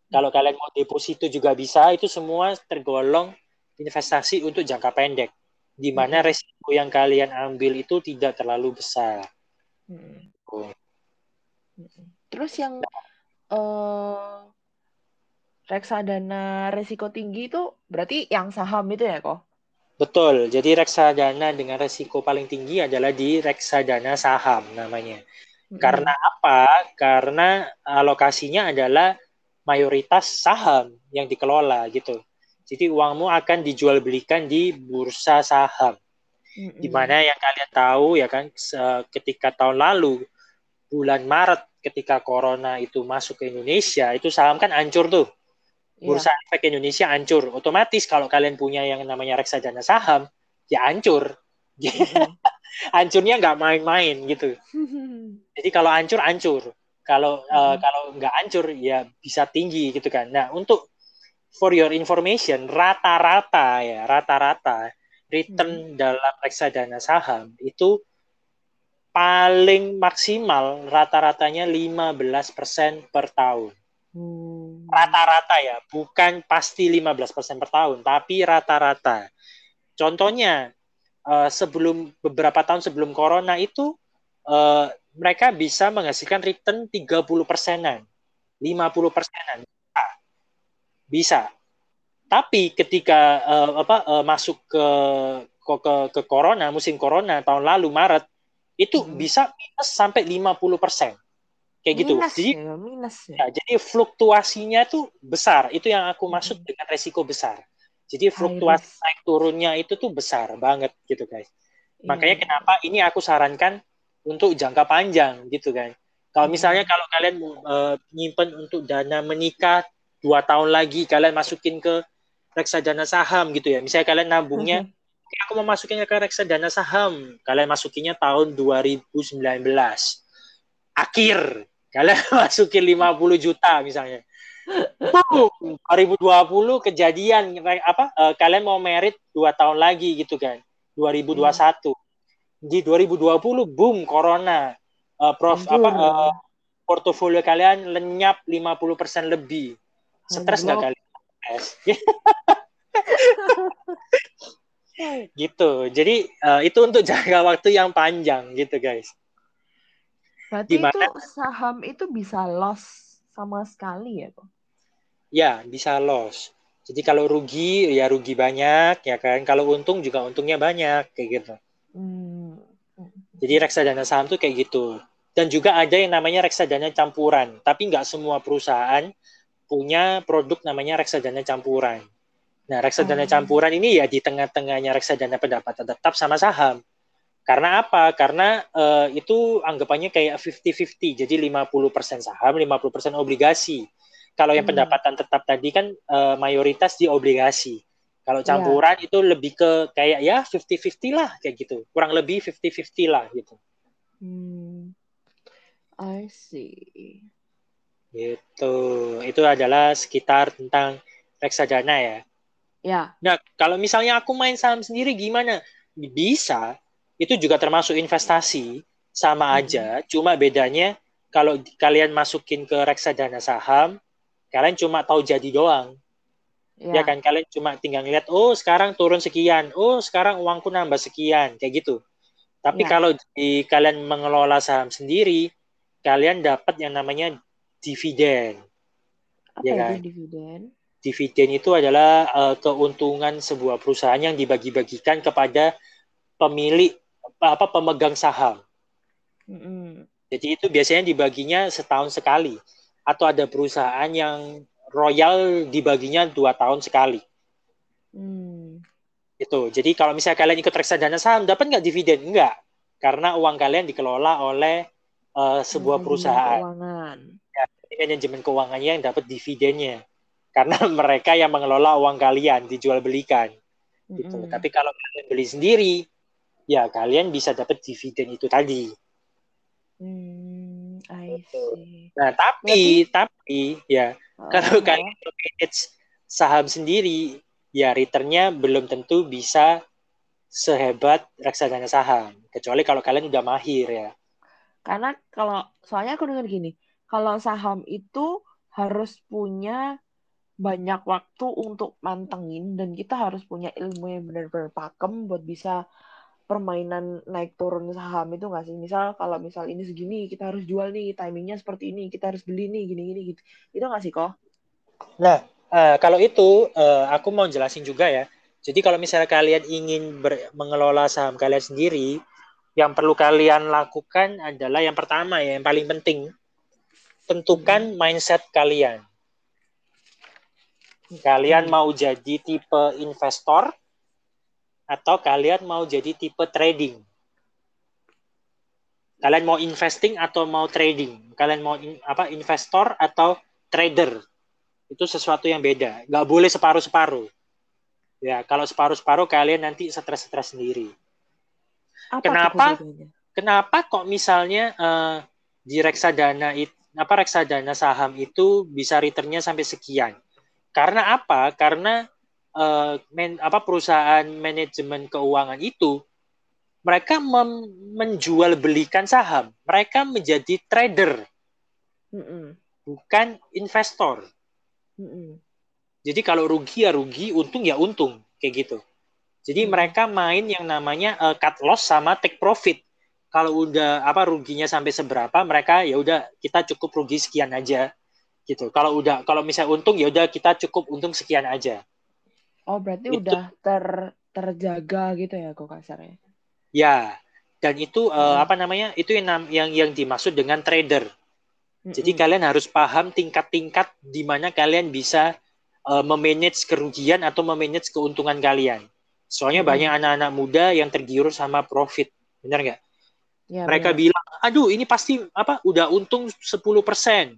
Kalau kalian mau deposito juga bisa, itu semua tergolong investasi untuk jangka pendek, di mana hmm. resiko yang kalian ambil itu tidak terlalu besar. Hmm. Oh. Terus yang uh, reksadana resiko tinggi itu berarti yang saham itu ya kok? Betul. Jadi reksadana dengan resiko paling tinggi adalah di reksadana saham namanya. Hmm. Karena apa? Karena alokasinya adalah mayoritas saham yang dikelola gitu. Jadi uangmu akan dijual belikan di bursa saham. Mm-hmm. Di mana yang kalian tahu ya kan ketika tahun lalu bulan Maret ketika corona itu masuk ke Indonesia itu saham kan hancur tuh. Iya. Bursa yeah. efek Indonesia hancur. Otomatis kalau kalian punya yang namanya reksadana saham ya hancur. Mm-hmm. Hancurnya nggak main-main gitu. Jadi kalau hancur hancur. Kalau uh, kalau nggak hancur ya bisa tinggi gitu kan. Nah untuk for your information rata-rata ya rata-rata return hmm. dalam reksadana saham itu paling maksimal rata-ratanya 15% per tahun. Hmm. Rata-rata ya, bukan pasti 15% per tahun, tapi rata-rata. Contohnya, uh, sebelum beberapa tahun sebelum corona itu uh, mereka bisa menghasilkan return 30 persenan, 50 persenan. Bisa. Tapi ketika uh, apa uh, masuk ke, ke ke ke corona, musim corona tahun lalu Maret, itu hmm. bisa minus sampai 50 persen. Kayak gitu. Minus jadi, ya, minus ya. ya. Jadi fluktuasinya itu besar. Itu yang aku maksud hmm. dengan resiko besar. Jadi fluktuasi naik turunnya itu tuh besar banget gitu guys. Makanya iya. kenapa ini aku sarankan untuk jangka panjang gitu kan. Kalau hmm. misalnya kalau kalian uh, nyimpen untuk dana menikah dua tahun lagi kalian masukin ke reksadana saham gitu ya. Misalnya kalian nabungnya, hmm. aku mau masukin ke reksadana saham, kalian masukinnya tahun 2019. Akhir kalian masukin 50 juta misalnya. Boom, 2020 kejadian apa? Uh, kalian mau merit dua tahun lagi gitu kan, 2021. Hmm di 2020 boom corona uh, prof Anjur. apa uh, portofolio kalian lenyap 50% lebih stres nggak kalian gitu jadi uh, itu untuk jangka waktu yang panjang gitu guys berarti Di mana, itu saham itu bisa loss sama sekali ya kok ya bisa loss jadi kalau rugi ya rugi banyak ya kan kalau untung juga untungnya banyak kayak gitu Hmm. Jadi reksadana saham tuh kayak gitu. Dan juga ada yang namanya reksadana campuran. Tapi nggak semua perusahaan punya produk namanya reksadana campuran. Nah, reksadana oh. campuran ini ya di tengah-tengahnya reksadana pendapatan tetap sama saham. Karena apa? Karena uh, itu anggapannya kayak 50-50. Jadi 50% saham, 50% obligasi. Kalau yang hmm. pendapatan tetap tadi kan uh, mayoritas di obligasi. Kalau iya. campuran yeah. itu lebih ke kayak ya 50-50 lah kayak gitu. Kurang lebih 50-50 lah gitu. Hmm. I see. Gitu. Itu adalah sekitar tentang reksadana ya. Ya. Yeah. Nah, kalau misalnya aku main saham sendiri gimana? Bisa. Itu juga termasuk investasi sama hmm. aja, cuma bedanya kalau kalian masukin ke reksadana saham, kalian cuma tahu jadi doang Ya. ya kan kalian cuma tinggal ngeliat oh sekarang turun sekian, oh sekarang uangku nambah sekian kayak gitu. Tapi ya. kalau di kalian mengelola saham sendiri, kalian dapat yang namanya dividen. Apa ya kan? dividen? Dividen itu adalah uh, keuntungan sebuah perusahaan yang dibagi-bagikan kepada pemilik apa pemegang saham. Mm. Jadi itu biasanya dibaginya setahun sekali. Atau ada perusahaan yang royal dibaginya dua tahun sekali. Hmm. Itu. Jadi kalau misalnya kalian ikut reksadana saham, dapat nggak dividen? Enggak. Karena uang kalian dikelola oleh uh, sebuah manajemen perusahaan. Keuangan. Ya, manajemen keuangannya yang dapat dividennya. karena mereka yang mengelola uang kalian dijual belikan gitu. Tapi kalau kalian beli sendiri, ya kalian bisa dapat dividen itu tadi. Hmm, I see. Nah, tapi tapi ya kalau Oh, kalian manage saham sendiri, ya returnnya belum tentu bisa sehebat reksadana saham. Kecuali kalau kalian udah mahir ya. Karena kalau soalnya aku dengar gini, kalau saham itu harus punya banyak waktu untuk mantengin dan kita harus punya ilmu yang benar-benar pakem buat bisa permainan naik turun saham itu nggak sih? Misal kalau misal ini segini kita harus jual nih, timingnya seperti ini, kita harus beli nih gini-gini gitu. Itu nggak sih kok? Nah, eh, kalau itu eh, aku mau jelasin juga ya. Jadi kalau misalnya kalian ingin ber- mengelola saham kalian sendiri, yang perlu kalian lakukan adalah yang pertama ya, yang paling penting, tentukan mindset kalian. Kalian Hmm. mau jadi tipe investor atau kalian mau jadi tipe trading? Kalian mau investing atau mau trading? Kalian mau in- apa investor atau trader? Itu sesuatu yang beda. Nggak boleh separuh-separuh. Ya, kalau separuh-separuh kalian nanti stres-stres sendiri. Apa Kenapa? Kenapa kok misalnya eh, di reksadana it, apa reksadana saham itu bisa returnnya sampai sekian? Karena apa? Karena eh, men, apa perusahaan manajemen keuangan itu mereka mem- menjual belikan saham. Mereka menjadi trader, Mm-mm. bukan investor. Mm-mm. Jadi kalau rugi ya rugi, untung ya untung, kayak gitu. Jadi Hmm. mereka main yang namanya eh, cut loss sama take profit. Kalau udah apa ruginya sampai seberapa, mereka ya udah kita cukup rugi sekian aja, gitu. Kalau udah kalau misalnya untung ya udah kita cukup untung sekian aja. Oh, berarti Itu- udah ter terjaga gitu ya kok kasarnya. Ya, dan itu eh, Hmm. apa namanya? Itu yang yang yang dimaksud dengan trader. Jadi Mm-mm. kalian harus paham tingkat-tingkat di mana kalian bisa uh, memanage kerugian atau memanage keuntungan kalian. Soalnya Mm-mm. banyak anak-anak muda yang tergiur sama profit, benar nggak? Ya, Mereka benar. bilang, aduh ini pasti apa? Udah untung 10%.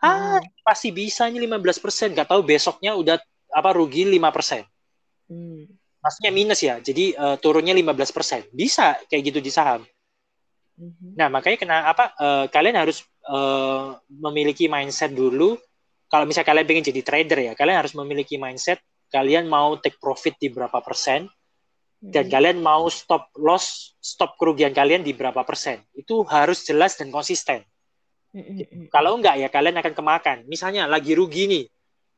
Ah, Hmm. pasti bisa nih 15%. Gak tahu besoknya udah apa rugi 5%. Hmm. Maksudnya minus ya. Jadi uh, turunnya 15%. Bisa kayak gitu di saham. Mhm. Nah, makanya kena apa? eh, kalian harus eh, memiliki mindset dulu. Kalau misalnya kalian pengen jadi trader ya, kalian harus memiliki mindset. Kalian mau take profit di berapa persen dan Mhm. kalian mau stop loss, stop kerugian kalian di berapa persen. Itu harus jelas dan konsisten. Mm-mm. Kalau enggak ya kalian akan kemakan. Misalnya lagi rugi nih,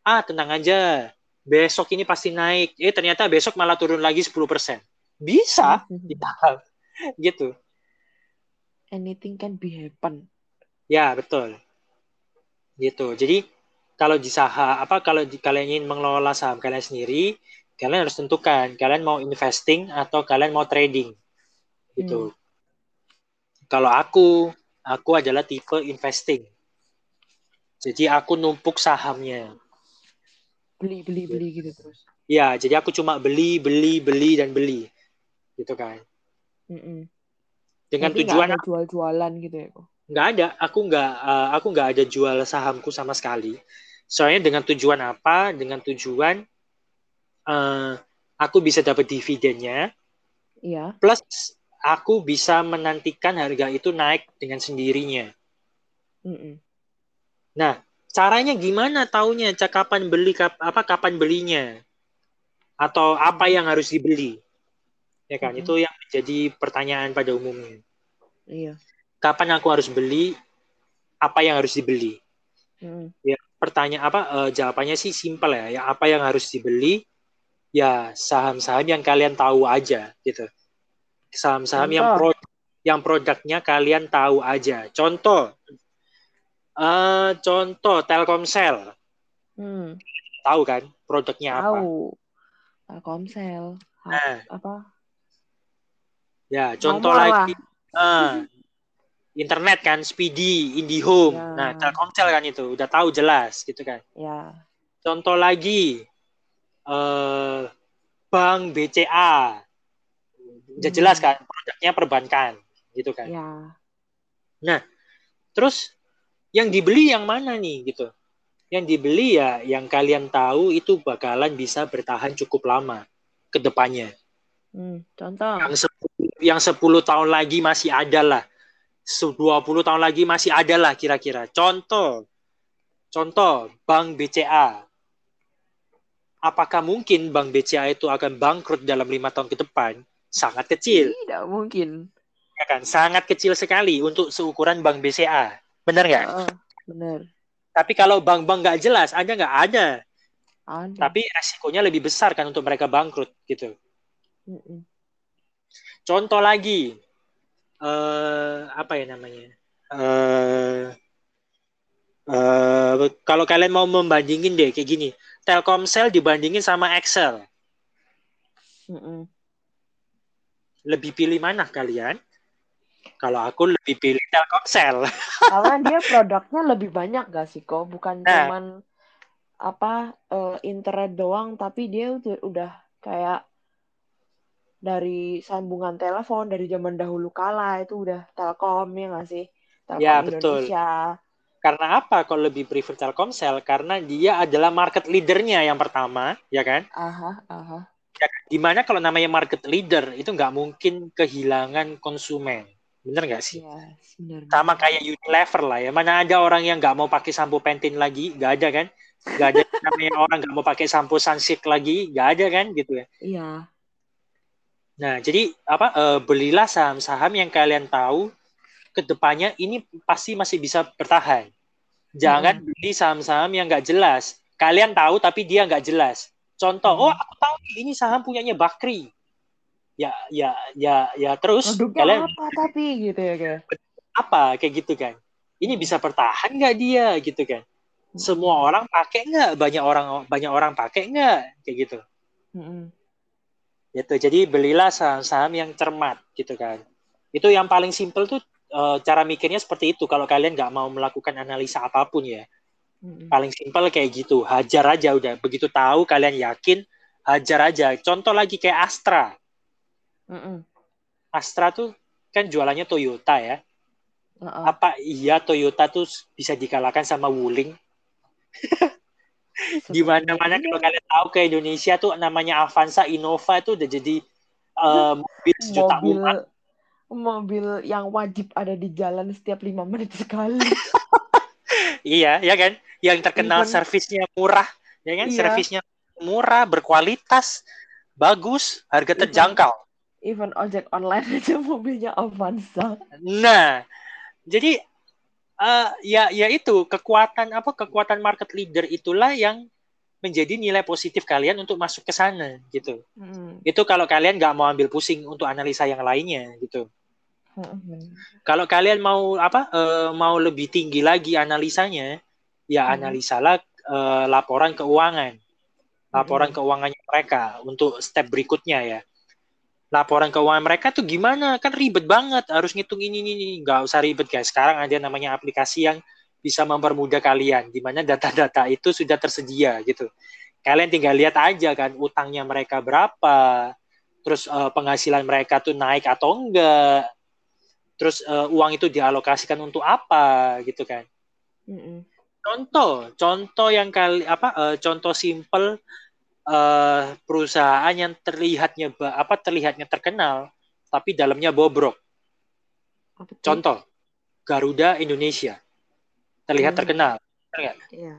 ah tenang aja, besok ini pasti naik. Eh ternyata besok malah turun lagi 10%. Bisa, Mhm. di gitu. Anything can be happen. Ya, betul. Gitu. Jadi kalau di saham apa kalau di, kalian ingin mengelola saham kalian sendiri, kalian harus tentukan kalian mau investing atau kalian mau trading. Gitu. Kalau aku, aku adalah tipe investing. Jadi aku numpuk sahamnya. Beli, beli, beli gitu terus. Ya, jadi aku cuma beli, beli, beli dan beli. Gitu kan. Mm-mm. Dengan nggak tujuan ada jual-jualan gitu ya kok. nggak ada aku nggak eh, aku nggak ada jual sahamku sama sekali soalnya dengan tujuan apa dengan tujuan eh, aku bisa dapat dividennya Iya. plus aku bisa menantikan harga itu naik dengan sendirinya Mm-mm. nah caranya gimana taunya kapan beli kap, apa kapan belinya atau apa yang harus dibeli ya kan Mm-mm. itu yang menjadi pertanyaan pada umumnya Iya. kapan aku harus beli apa yang harus dibeli Mm-mm. pertanyaan apa eh, jawabannya sih simpel ya. Ya apa yang harus dibeli? Ya saham-saham yang kalian tahu aja gitu. Saham-saham yang pro yang produknya kalian tahu aja. Contoh eh contoh Telkomsel. Hmm. Tahu kan produknya apa? Tahu. Telkomsel. Ha- Nah, Apa? ya contoh Nomor lah. lagi eh, internet kan Speedy, IndiHome. Ya. Nah, Telkomsel kan itu udah tahu jelas gitu kan. Ya. Contoh lagi eh Bank BCA. Udah Hmm. jelas kan produknya perbankan gitu kan. Ya. Terus yang dibeli yang mana nih gitu. yang dibeli ya yang kalian tahu itu bakalan bisa bertahan cukup lama ke depannya. Hmm, contoh. Yang 10, yang 10 tahun lagi masih ada lah. 20 tahun lagi masih ada lah kira-kira. Contoh. Contoh Bank BCA. Apakah mungkin Bank BCA itu akan bangkrut dalam lima tahun ke depan? Sangat kecil. Tidak mungkin. Ya kan? Sangat kecil sekali untuk seukuran Bank BCA. Benar nggak? Uh, benar. Tapi kalau bank-bank nggak jelas, ada nggak ada. Ada. Tapi resikonya lebih besar kan untuk mereka bangkrut gitu. Mm-mm. Contoh lagi, eh apa ya namanya? Eh eh, kalau kalian mau membandingin deh kayak gini, Telkomsel dibandingin sama Excel, Mm-mm. lebih pilih mana kalian? Kalau aku lebih pilih Telkomsel. Karena dia produknya lebih banyak gak sih kok? Bukan Nah. cuman apa eh, internet doang, tapi dia udah, udah kayak dari sambungan telepon dari zaman dahulu kala itu udah Telkom ya nggak sih? Telkom Ya, betul. Indonesia. Karena apa? Kalau lebih prefer Telkomsel karena dia adalah market leadernya yang pertama, ya kan? Aha, aha. Di mana kalau namanya market leader itu nggak mungkin kehilangan konsumen, bener nggak sih? Ya, benar. Sama kayak Unilever lah ya. Mana ada orang yang nggak mau pakai sampo Pantene lagi? Nggak ada kan? Nggak ada namanya orang nggak mau pakai sampo Sunsilk lagi? Nggak ada kan gitu ya. Iya. Nah, jadi apa? eh, belilah saham-saham yang kalian tahu ke depannya ini pasti masih bisa bertahan. Jangan beli saham-saham yang nggak jelas. Kalian tahu tapi dia nggak jelas. Contoh, Hmm. oh aku tahu nih, ini saham punyanya Bakri. Ya, ya, ya, ya terus Produknya kalian apa tapi gitu ya kayak. apa kayak gitu kan? Ini bisa bertahan nggak dia gitu kan? Semua orang pakai nggak? Banyak orang banyak orang pakai nggak? Kayak gitu. Mm-mm. Gitu. Jadi belilah saham-saham yang cermat gitu kan. Itu yang paling simple tuh eh, cara mikirnya seperti itu. Kalau kalian nggak mau melakukan analisa apa pun ya, Mm-mm. paling simpel kayak gitu. Hajar aja udah. Begitu tahu kalian yakin, hajar aja. Contoh lagi kayak Astra. Mm-mm. Astra tuh kan jualannya Toyota ya. Uh-uh. Apa iya Toyota tuh bisa dikalahkan sama Wuling? Di mana-mana kalau kalian tahu ke Indonesia tuh namanya Avanza, Innova itu udah jadi eh, mobil sejuta mobil umat. mobil yang wajib ada di jalan setiap lima menit sekali. Iya, ya kan? Yang terkenal Even- servisnya murah, ya kan? Iya. Servisnya murah, berkualitas, bagus, harga terjangkau. Even ojek online aja mobilnya Avanza. Nah, jadi eh, ya ya itu kekuatan apa kekuatan market leader itulah yang menjadi nilai positif kalian untuk masuk ke sana gitu. Mm. Itu kalau kalian nggak mau ambil pusing untuk analisa yang lainnya gitu. Mm-mm. Kalau kalian mau apa eh, mau lebih tinggi lagi analisanya, ya Hmm. analisalah eh, laporan keuangan. Laporan Mm-mm. keuangannya mereka untuk step berikutnya ya. Laporan keuangan mereka tuh gimana? Kan ribet banget, harus ngitung ini ini ini. Nggak usah ribet guys. Sekarang ada namanya aplikasi yang bisa mempermudah kalian di mana data-data itu sudah tersedia gitu. Kalian tinggal lihat aja kan utangnya mereka berapa, terus eh, penghasilan mereka tuh naik atau enggak, terus eh, uang itu dialokasikan untuk apa gitu kan. Mm-mm. Contoh, contoh yang kali apa eh, contoh simple eh, perusahaan yang terlihatnya apa terlihatnya terkenal tapi dalamnya bobrok. Apa? Contoh Garuda Indonesia terlihat Hmm. terkenal. Benar nggak? Iya.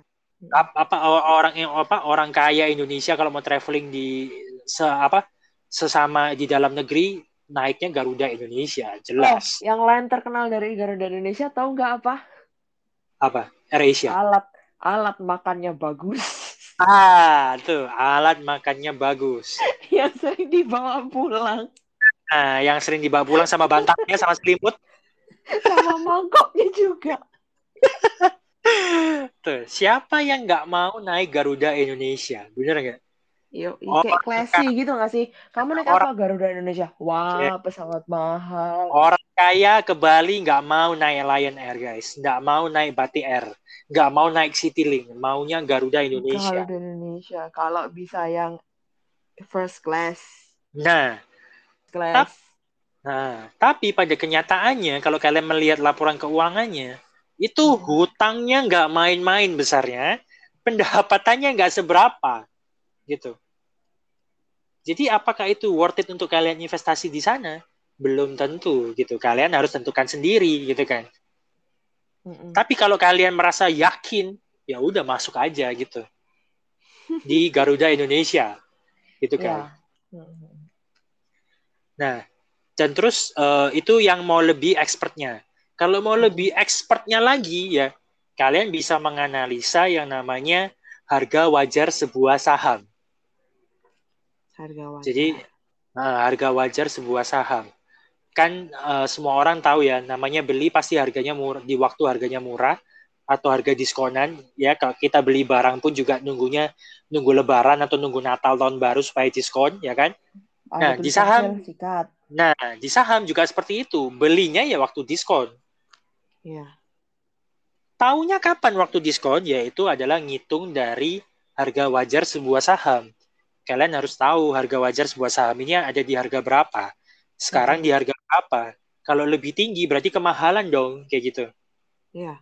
Ap- apa orang yang apa orang kaya Indonesia kalau mau traveling di se apa sesama di dalam negeri naiknya Garuda Indonesia Oh, jelas yang lain terkenal dari Garuda Indonesia tahu nggak apa? apa AirAsia Alat alat makannya bagus. Ah tuh alat makannya bagus. Yang sering dibawa pulang. Nah yang sering dibawa pulang sama bantalnya sama selimut. Sama mangkoknya juga. tuh siapa yang nggak mau naik Garuda Indonesia? Bener nggak Yo, Oh, kayak classy gitu nggak sih? Kamu naik Orang- apa Garuda Indonesia? Wah, Iya. pesawat mahal. orang kaya ke Bali nggak mau naik Lion Air guys nggak mau naik Batik Air nggak mau naik Citylink maunya Garuda Indonesia Garuda Indonesia. Kalau bisa yang first class, nah class. Nah, tapi pada kenyataannya kalau kalian melihat laporan keuangannya, itu Hmm. hutangnya nggak main-main besarnya, pendapatannya nggak seberapa gitu. Jadi apakah itu worth it untuk kalian investasi di sana? Belum tentu gitu. Kalian harus tentukan sendiri gitu kan. Mm-mm. Tapi kalau kalian merasa yakin, ya udah masuk aja gitu. Di Garuda Indonesia. Gitu kan. Yeah. Nah, dan terus uh, itu yang mau lebih expertnya. Kalau mau lebih expertnya lagi ya, kalian bisa menganalisa yang namanya harga wajar sebuah saham. Harga wajar. Jadi nah, harga wajar sebuah saham. Kan uh, semua orang tahu ya, namanya beli pasti harganya murah di waktu harganya murah atau harga diskonan ya kalau kita beli barang pun juga nunggunya nunggu lebaran atau nunggu Natal tahun baru supaya diskon ya kan. Nah, di saham sikat. Nah, di saham juga seperti itu. Belinya ya waktu diskon. Iya. Taunya kapan waktu diskon? Yaitu adalah ngitung dari harga wajar sebuah saham kalian harus tahu harga wajar sebuah saham ini ada di harga berapa. Sekarang hmm. di harga berapa? Kalau lebih tinggi berarti kemahalan dong, kayak gitu. Iya.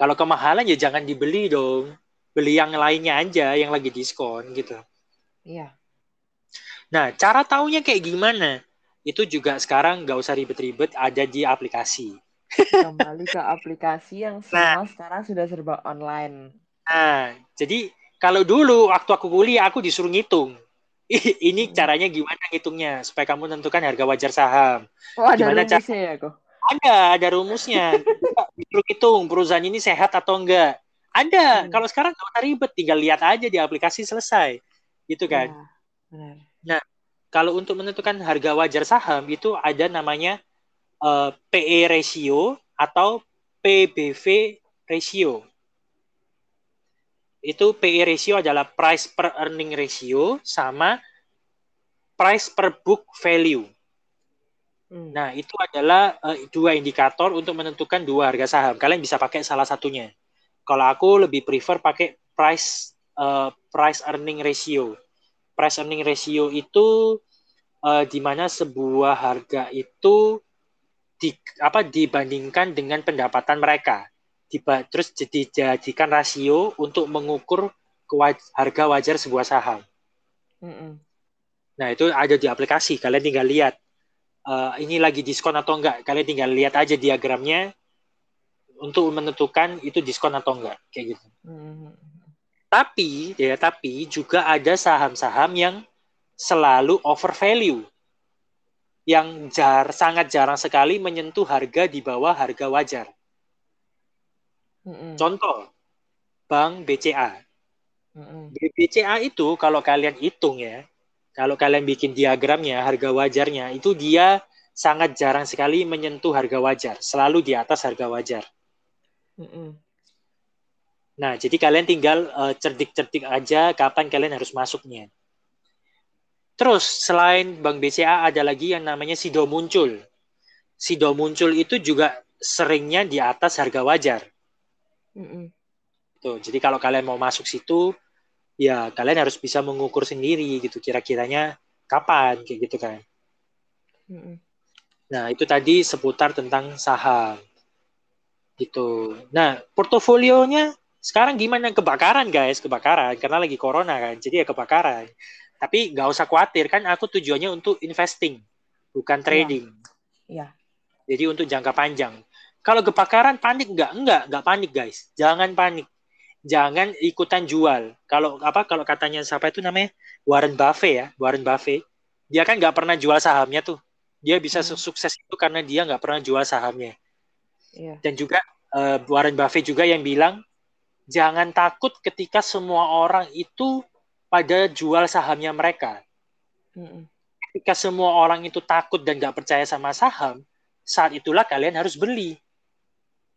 Kalau kemahalan ya jangan dibeli dong. Beli yang lainnya aja yang lagi diskon gitu. Iya. Nah, cara taunya kayak gimana? Itu juga sekarang nggak usah ribet-ribet, ada di aplikasi. Kembali ke aplikasi yang semua nah, sekarang sudah serba online. Nah, jadi kalau dulu waktu aku kuliah aku disuruh ngitung. Ini hmm. caranya gimana ngitungnya supaya kamu tentukan harga wajar saham. Oh, ada gimana rumusnya cara... ya kok? Ada, ada rumusnya. disuruh hitung perusahaan ini sehat atau enggak. Ada. Hmm. Kalau sekarang nggak usah ribet, tinggal lihat aja di aplikasi selesai. Gitu kan. Ya, benar. Nah, kalau untuk menentukan harga wajar saham itu ada namanya uh, eh, PE ratio atau PBV ratio itu PE ratio adalah price per earning ratio sama price per book value. Hmm. Nah, itu adalah uh, dua indikator untuk menentukan dua harga saham. Kalian bisa pakai salah satunya. Kalau aku lebih prefer pakai price uh, price earning ratio. Price earning ratio itu uh, di mana sebuah harga itu di, apa dibandingkan dengan pendapatan mereka tiba terus dijadikan rasio untuk mengukur harga wajar sebuah saham. Mm -mm. Nah itu ada di aplikasi. Kalian tinggal lihat uh, ini lagi diskon atau enggak. Kalian tinggal lihat aja diagramnya untuk menentukan itu diskon atau enggak kayak gitu. Mm. Tapi ya tapi juga ada saham-saham yang selalu over value yang jar, sangat jarang sekali menyentuh harga di bawah harga wajar. Mm-mm. Contoh, Bank BCA. Mm-mm. BCA itu kalau kalian hitung ya, kalau kalian bikin diagramnya harga wajarnya itu dia sangat jarang sekali menyentuh harga wajar, selalu di atas harga wajar. Mm-mm. Nah, jadi kalian tinggal uh, cerdik-cerdik aja kapan kalian harus masuknya. Terus selain Bank BCA ada lagi yang namanya Sido Muncul. Sido Muncul itu juga seringnya di atas harga wajar. Mm-mm. Tuh, jadi kalau kalian mau masuk situ, ya kalian harus bisa mengukur sendiri gitu kira-kiranya kapan kayak gitu kan. Mm-mm. Nah itu tadi seputar tentang saham gitu. Nah portofolionya sekarang gimana kebakaran guys kebakaran karena lagi corona kan jadi ya kebakaran. Tapi nggak usah khawatir kan aku tujuannya untuk investing bukan iya. trading. Iya. Jadi untuk jangka panjang. Kalau kebakaran panik nggak? Enggak, nggak panik guys. Jangan panik. Jangan ikutan jual. Kalau apa? Kalau katanya siapa itu namanya Warren Buffett ya, Warren Buffett. Dia kan nggak pernah jual sahamnya tuh. Dia bisa hmm. sukses itu karena dia nggak pernah jual sahamnya. Yeah. Dan juga uh, Warren Buffett juga yang bilang jangan takut ketika semua orang itu pada jual sahamnya mereka. Hmm. Ketika semua orang itu takut dan nggak percaya sama saham, saat itulah kalian harus beli.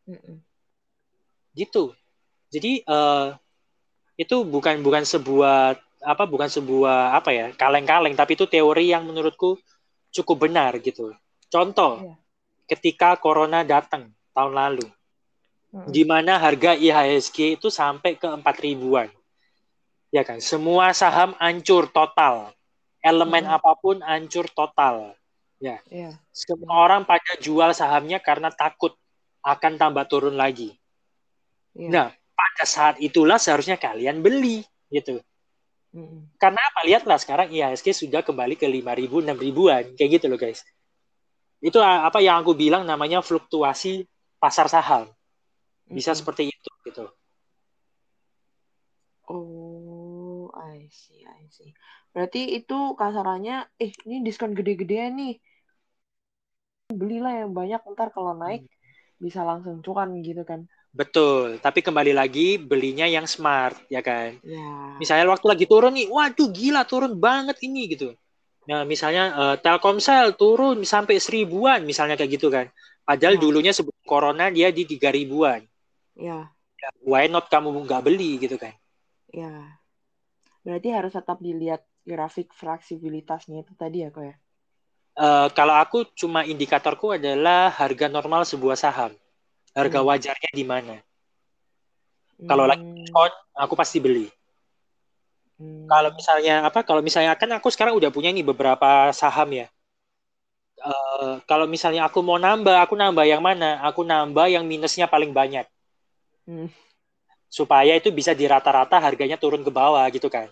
Mm-mm. Gitu. Jadi uh, itu bukan bukan sebuah apa bukan sebuah apa ya kaleng-kaleng tapi itu teori yang menurutku cukup benar gitu. Contoh, yeah. ketika corona datang tahun lalu, mm-hmm. di mana harga IHSG itu sampai ke empat ribuan, ya kan? Semua saham hancur total, elemen mm-hmm. apa pun hancur total, ya. Yeah. Semua orang pada jual sahamnya karena takut akan tambah turun lagi. Yeah. Nah, pada saat itulah seharusnya kalian beli gitu. Karena apa? Lihatlah sekarang IHSG sudah kembali ke 5.000, 6.000-an. Kayak gitu loh guys. Itu apa yang aku bilang namanya fluktuasi pasar saham. Bisa seperti itu gitu. Oh, I see, I see. Berarti itu kasarannya, eh ini diskon gede-gedean nih. Belilah yang banyak, ntar kalau naik bisa langsung cuan gitu kan. Betul, tapi kembali lagi belinya yang smart ya kan. Ya. Misalnya waktu lagi turun nih, waduh gila turun banget ini gitu. Nah, misalnya eh, Telkomsel turun sampai seribuan misalnya kayak gitu kan. Padahal Ya. dulunya sebelum corona dia di tiga ribuan. Ya, Why not kamu nggak beli gitu kan? ya. Berarti harus tetap dilihat grafik fleksibilitasnya itu tadi ya kok ya. Eh, kalau aku cuma indikatorku adalah harga normal sebuah saham. Harga Hmm. wajarnya di mana? Kalau lagi Hmm, diskon, aku pasti beli. hmm. Kalau misalnya apa? Kalau misalnya kan aku sekarang udah punya nih beberapa saham ya. Eh, kalau misalnya aku mau nambah, aku nambah yang mana? Aku nambah yang minusnya paling banyak. Hmm. Supaya itu bisa di rata-rata harganya turun ke bawah gitu kan.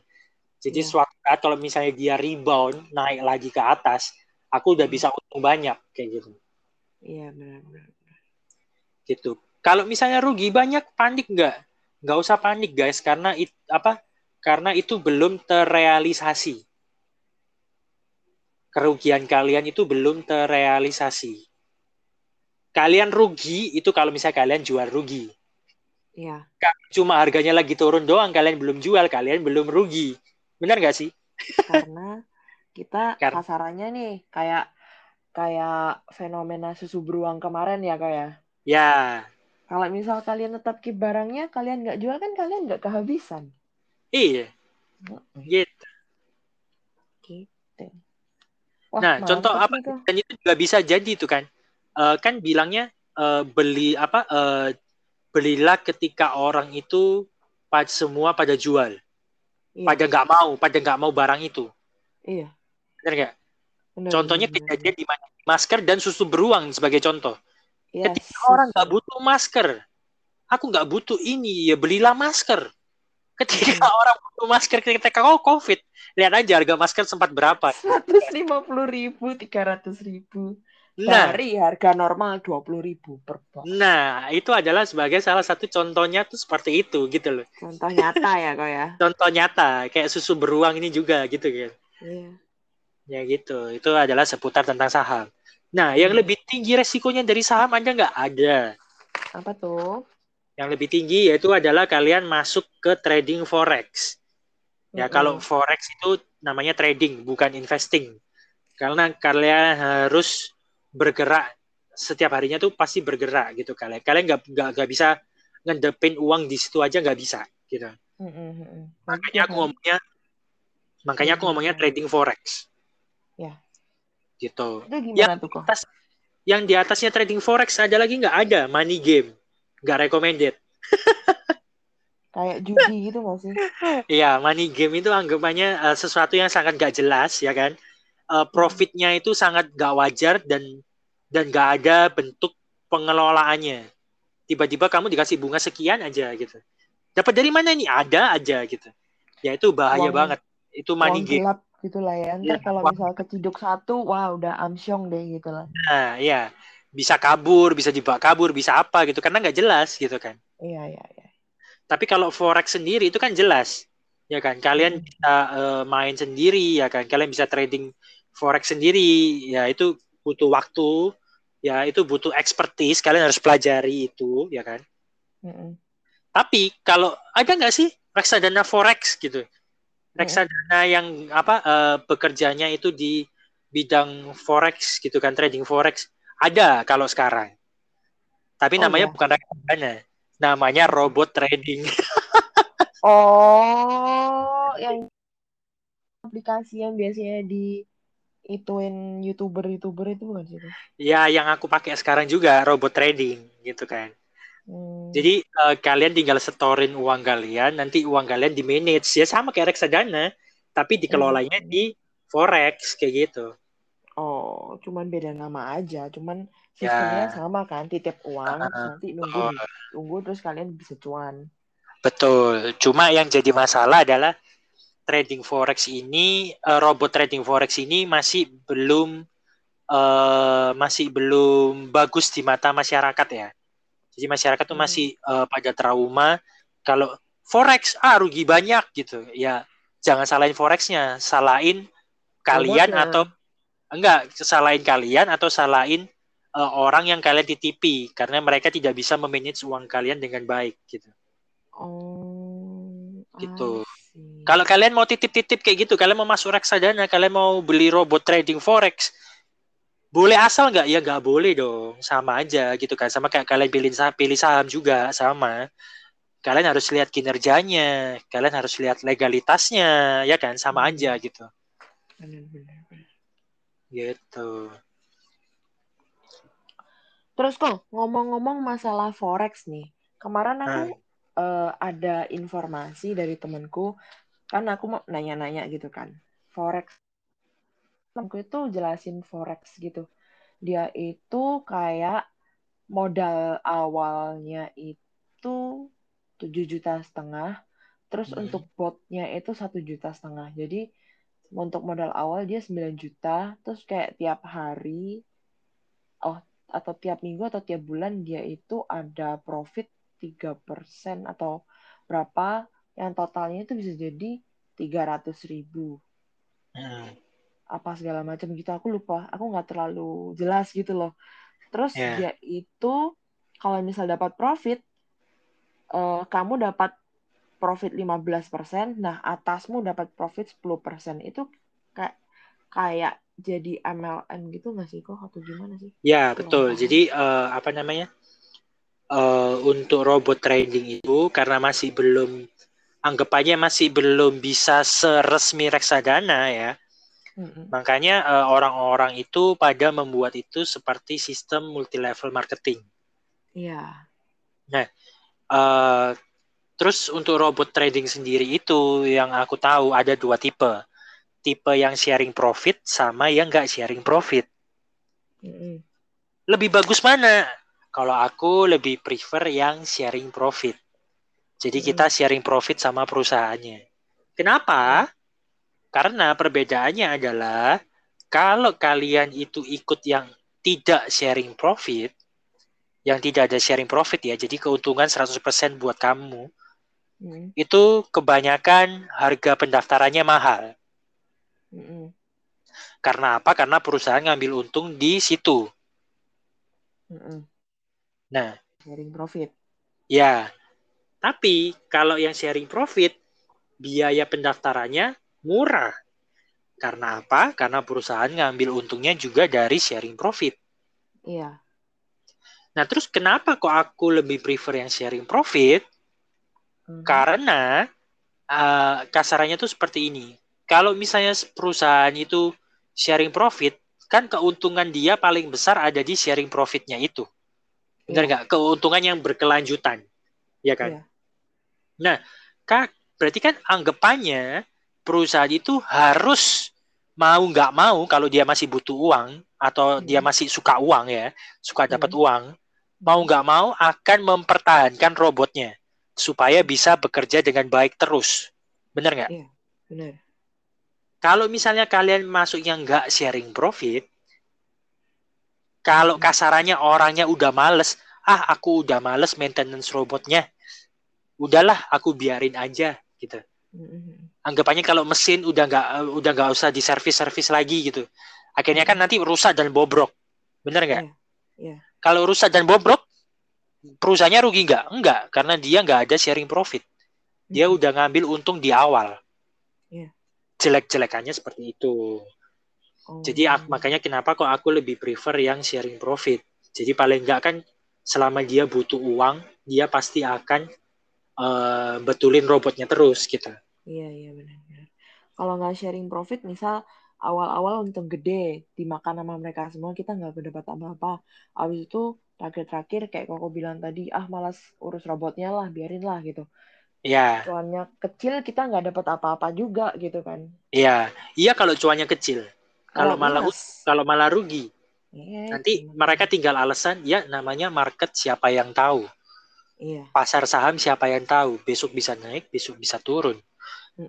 Jadi Iya. suatu saat kalau misalnya dia rebound, naik lagi ke atas, aku udah Hmm. bisa untung banyak kayak gitu. Iya benar-benar. gitu. Kalau misalnya rugi banyak, panik nggak? Nggak usah panik guys, karena it, apa? Karena itu belum terrealisasi. Kerugian kalian itu belum terrealisasi. Kalian rugi itu kalau misalnya kalian jual rugi. Iya. Cuma harganya lagi turun doang, kalian belum jual, kalian belum rugi. Benar nggak sih? Karena kita kasarannya nih kayak kayak fenomena susu beruang kemarin ya kayak. Ya, Kalau misal kalian tetap keep barangnya, kalian nggak jual kan kalian nggak kehabisan. iya, gitu. Gitu. Wah, Nah, contoh apa? Kak. Dan itu juga bisa jadi tuh kan. Eh, kan bilangnya eh, beli apa? eh, belilah ketika orang itu semua pada jual, Iya, pada nggak mau, pada nggak mau barang itu. iya. Benar nggak? Contohnya benar. kejadian di mana? Masker dan susu beruang sebagai contoh. Yes, Ketika orang nggak butuh masker, aku nggak butuh ini, ya belilah masker. Ketika Hmm. orang butuh masker ketika kau COVID, lihat aja harga masker sempat berapa. 150 ribu, 300 ribu. Nah, Dari harga normal 20 ribu per box. nah itu adalah sebagai salah satu contohnya tuh seperti itu gitu loh. Contoh nyata ya kok ya. Contoh nyata kayak susu beruang ini juga gitu kan. Iya. Ya gitu. Itu adalah seputar tentang saham. Nah, yang Hmm. lebih tinggi resikonya dari saham ada nggak? Ada. Apa tuh? Yang lebih tinggi yaitu adalah kalian masuk ke trading forex. Ya, Mm-mm. kalau forex itu namanya trading, bukan investing. Karena kalian harus bergerak setiap harinya tuh pasti bergerak gitu kalian. Kalian nggak nggak nggak bisa ngedepin uang di situ aja nggak bisa gitu. Mm-mm, mm-mm. Makanya aku ngomongnya makanya aku ngomongnya trading forex. Ya. Gitu. Itu gimana Yang tuh kok? atas yang di atasnya trading forex ada lagi nggak ada money game nggak recommended Kayak judi gitu gak sih? Iya, money game itu anggapannya eh, sesuatu yang sangat gak jelas, ya kan? Eh, profitnya itu sangat gak wajar dan dan gak ada bentuk pengelolaannya. Tiba-tiba kamu dikasih bunga sekian aja gitu. Dapat dari mana ini? Ada aja gitu. Ya itu bahaya Uang- banget. Itu money Uang game. gelap gitu lah ya. Ntar Iya, kalau misal keciduk satu, wah udah amsyong deh gitu lah. Nah, ya bisa kabur, bisa dibawa kabur, bisa apa gitu karena nggak jelas gitu kan. Iya, iya, iya. Tapi kalau forex sendiri itu kan jelas, ya kan? Kalian Hmm. bisa eh, main sendiri, ya kan? Kalian bisa trading forex sendiri, ya itu butuh waktu, ya itu butuh expertise. Kalian harus pelajari itu, ya kan? Mm-mm. Tapi kalau ada nggak sih reksadana forex gitu? Reksadana yang apa eh, bekerjanya itu di bidang forex gitu kan, trading forex ada kalau sekarang. Tapi Oh, namanya ya. bukan reksadana, namanya robot trading. Oh, yang aplikasi yang biasanya di ituin youtuber-youtuber itu bukan sih? Ya, yang aku pakai sekarang juga robot trading gitu kan. Hmm. Jadi eh, kalian tinggal setorin uang kalian, nanti uang kalian di manage ya sama kayak reksadana, tapi dikelolanya Hmm. di forex kayak gitu. Oh, cuman beda nama aja, cuman Ya. sistemnya sama kan, titip uang, Ah, nanti nunggu oh. tunggu terus kalian bisa cuan. Betul. Cuma yang jadi masalah adalah trading forex ini uh, robot trading forex ini masih belum uh, masih belum bagus di mata masyarakat ya. Jadi masyarakat tuh masih uh, pada trauma kalau forex ah rugi banyak gitu. Ya jangan salahin forexnya, salahin kalian Robotnya. atau enggak salahin kalian atau salahin uh, orang yang kalian titipi karena mereka tidak bisa memanage uang kalian dengan baik gitu. Oh. Gitu. Kalau kalian mau titip-titip kayak gitu, kalian mau masuk reksadana, kalian mau beli robot trading forex, boleh asal nggak? Ya nggak boleh dong. Sama aja gitu kan. Sama kayak kalian pilih saham, pilih saham juga sama. Kalian harus lihat kinerjanya, kalian harus lihat legalitasnya, ya kan? Sama hmm. aja gitu. Gitu. Terus kok ngomong-ngomong masalah forex nih, kemarin aku hmm uh, ada informasi dari temanku kan aku mau nanya-nanya gitu kan forex temanku itu jelasin forex gitu dia itu kayak modal awalnya itu tujuh juta setengah terus hmm. untuk botnya itu satu juta setengah jadi untuk modal awal dia 9 juta terus kayak tiap hari oh atau tiap minggu atau tiap bulan dia itu ada profit tiga persen atau berapa yang totalnya itu bisa jadi tiga ratus ribu hmm. Apa segala macam gitu aku lupa aku nggak terlalu jelas gitu loh terus yeah. dia itu kalau misal dapat profit uh, kamu dapat profit 15%, nah atasmu dapat profit 10%. Itu kayak kayak jadi MLM gitu nggak sih kok atau gimana sih? Ya, betul. Jadi uh, apa namanya? uh, untuk robot trading itu karena masih belum anggapannya masih belum bisa seresmi reksadana ya. Mm-hmm. Makanya uh, orang-orang itu pada membuat itu seperti sistem multi level marketing. Iya. Yeah. Nah, uh, terus untuk robot trading sendiri itu yang aku tahu ada dua tipe. Tipe yang sharing profit sama yang nggak sharing profit. Mm-hmm. Lebih bagus mana? Kalau aku lebih prefer yang sharing profit. Jadi hmm. kita sharing profit sama perusahaannya. Kenapa? Karena perbedaannya adalah kalau kalian itu ikut yang tidak sharing profit, yang tidak ada sharing profit ya, jadi keuntungan 100% buat kamu, hmm. itu kebanyakan harga pendaftarannya mahal. Hmm. Karena apa? Karena perusahaan ngambil untung di situ. Hmm. Nah, sharing profit. Ya. Tapi kalau yang sharing profit, biaya pendaftarannya murah. Karena apa? Karena perusahaan ngambil untungnya juga dari sharing profit. Iya. Nah, terus kenapa kok aku lebih prefer yang sharing profit? Hmm. Karena uh, kasarannya tuh seperti ini. Kalau misalnya perusahaan itu sharing profit, kan keuntungan dia paling besar ada di sharing profitnya itu. Benar iya. nggak? Keuntungan yang berkelanjutan, ya kan? Yeah. Nah, kak, berarti kan anggapannya perusahaan itu harus mau nggak mau kalau dia masih butuh uang atau hmm. dia masih suka uang ya, suka dapat hmm. uang, mau nggak mau akan mempertahankan robotnya supaya bisa bekerja dengan baik terus. Benar nggak? Iya, benar. Kalau misalnya kalian masuk yang nggak sharing profit, kalau kasarannya orangnya udah males, ah aku udah males maintenance robotnya. Udahlah, aku biarin aja gitu. Mm-hmm. Anggapannya kalau mesin udah nggak udah nggak usah diservis-servis lagi gitu. Akhirnya kan nanti rusak dan bobrok. Bener nggak? Yeah. Yeah. Kalau rusak dan bobrok, perusahaannya rugi nggak? Enggak, karena dia nggak ada sharing profit. Dia mm-hmm. udah ngambil untung di awal. Yeah. Jelek-jelekannya seperti itu. Oh. Jadi makanya kenapa kok aku lebih prefer yang sharing profit. Jadi paling enggak kan selama dia butuh uang, dia pasti akan uh, betulin robotnya terus kita. Iya iya benar-benar. Kalau nggak sharing profit, misal awal-awal untung gede dimakan sama mereka semua kita nggak berdebat apa-apa. Abis itu terakhir-terakhir kayak koko bilang tadi, ah malas urus robotnya lah, biarin lah gitu. Iya. Cuannya kecil kita nggak dapat apa-apa juga gitu kan. Iya, iya kalau cuannya kecil. Kalau malah kalau malah rugi. Yeah, Nanti mereka tinggal alasan ya namanya market siapa yang tahu. Iya. Pasar saham siapa yang tahu? Besok bisa naik, besok bisa turun.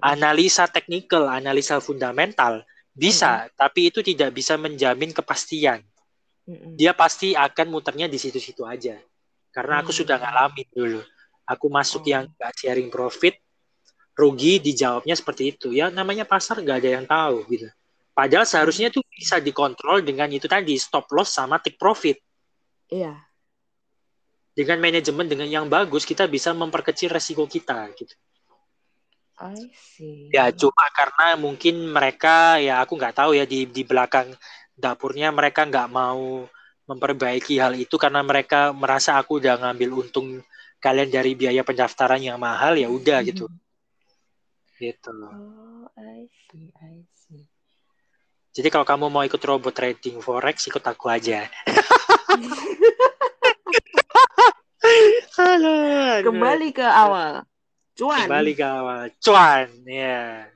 Analisa teknikal, analisa fundamental bisa, tapi itu tidak bisa menjamin kepastian. Mm-mm. Dia pasti akan muternya di situ-situ aja. Karena aku Hmm. sudah ngalamin dulu. Aku masuk Oh. yang gak sharing profit, rugi dijawabnya seperti itu. Ya namanya pasar gak ada yang tahu gitu. Padahal seharusnya tuh bisa dikontrol dengan itu tadi stop loss sama take profit. Iya. Dengan manajemen dengan yang bagus kita bisa memperkecil resiko kita gitu. I see. Ya cuma karena mungkin mereka ya aku nggak tahu ya di di belakang dapurnya mereka nggak mau memperbaiki hal itu karena mereka merasa aku udah ngambil untung kalian dari biaya pendaftaran yang mahal ya udah gitu gitu. Oh, I see, I see. Jadi kalau kamu mau ikut robot trading forex ikut aku aja. Kembali ke awal. Cuan. Kembali ke awal. Cuan, ya.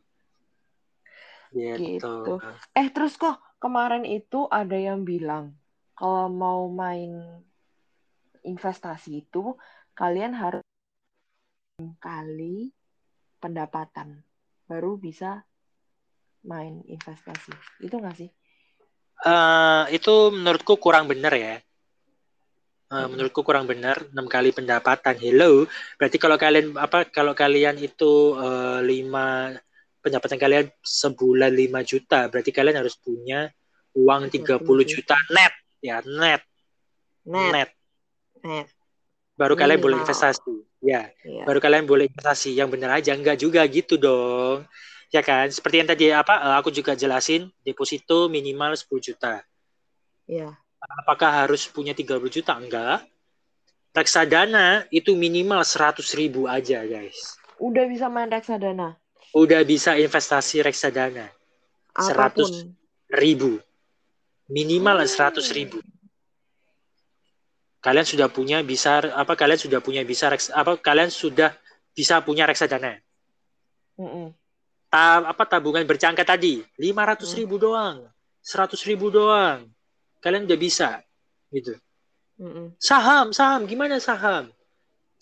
Gitu. Gitu. Eh, terus kok kemarin itu ada yang bilang kalau mau main investasi itu kalian harus kali pendapatan baru bisa main investasi. Itu nggak sih? Eh, itu menurutku kurang benar ya. Eh, menurutku kurang benar 6 kali pendapatan. Hello. Berarti kalau kalian apa kalau kalian itu eh, lima pendapatan kalian sebulan 5 juta, berarti kalian harus punya uang 30 30 juta net ya, net, Net, net. net. Baru kalian boleh investasi. Ya, Iya. baru kalian boleh investasi yang benar aja enggak juga gitu dong. Ya kan? Seperti yang tadi apa eh, aku juga jelasin, deposito minimal 10 juta. Iya. Apakah harus punya 30 juta? Enggak. Reksadana itu minimal 100 ribu aja, guys. Udah bisa main reksadana. Udah bisa investasi reksadana. Apa pun. 100 ribu. Minimal Hmm. 100 ribu. Kalian sudah punya bisa apa kalian sudah punya bisa reks, apa kalian sudah bisa punya reksadana. Mm-mm. Ta, apa tabungan berjangka tadi 500 Hmm. ribu doang, 100 ribu doang. Kalian udah bisa gitu. Mm-mm. Saham, saham, gimana saham?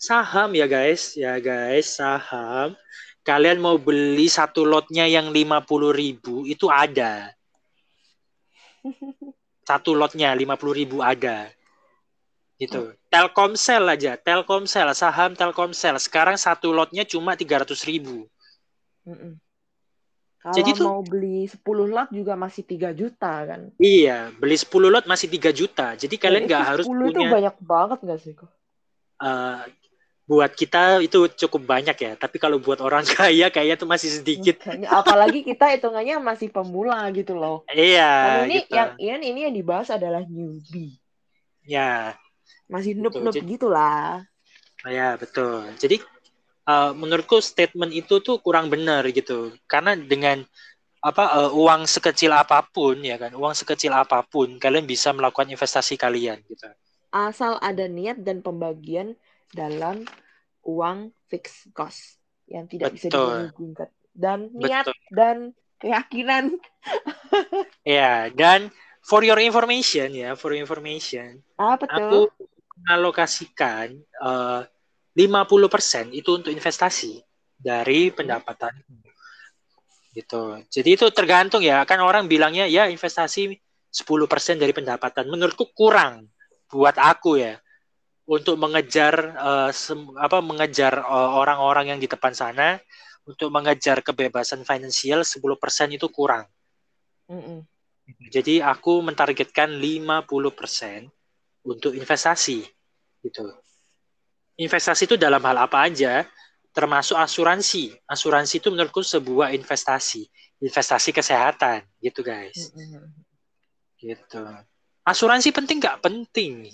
Saham ya guys, ya guys, saham. Kalian mau beli satu lotnya yang 50 ribu, itu ada. Satu lotnya 50 ribu ada. Gitu. Telkomsel aja, Telkomsel, saham Telkomsel. Sekarang satu lotnya cuma 300 ribu. Mm-mm. Kalau Jadi tuh- mau beli 10 lot juga masih 3 juta kan. Iya, beli 10 lot masih 3 juta. Jadi kalian Dan nggak itu harus 10 itu punya banyak banget gak sih kok? eh, buat kita itu cukup banyak ya. Tapi kalau buat orang kaya kayaknya tuh masih sedikit. Makanya, apalagi kita hitungannya masih pemula gitu loh. Iya, ini gitu. yang ini, ini yang dibahas adalah newbie. Ya, Masih noob-noob jadi- gitu lah. ya betul. Jadi eh, menurutku statement itu tuh kurang benar gitu. Karena dengan apa eh, uang sekecil apa pun ya kan, uang sekecil apa pun kalian bisa melakukan investasi kalian gitu. Asal ada niat dan pembagian dalam uang fixed cost yang tidak bisa Betul. diganggu-gugat dan niat Betul. dan keyakinan. Ya, dan for your information ya, for your information, Apa aku tuh? mengalokasikan eh, 50% itu untuk investasi dari pendapatan gitu. Jadi itu tergantung ya, kan orang bilangnya ya investasi 10% dari pendapatan. Menurutku kurang buat aku ya untuk mengejar sem- apa mengejar eh, orang-orang yang di depan sana untuk mengejar kebebasan finansial 10% itu kurang. Mm-mm. Jadi aku mentargetkan 50% untuk investasi gitu. Investasi itu dalam hal apa aja, termasuk asuransi. Asuransi itu menurutku sebuah investasi, investasi kesehatan gitu guys. Mm-mm. Gitu. Asuransi penting nggak penting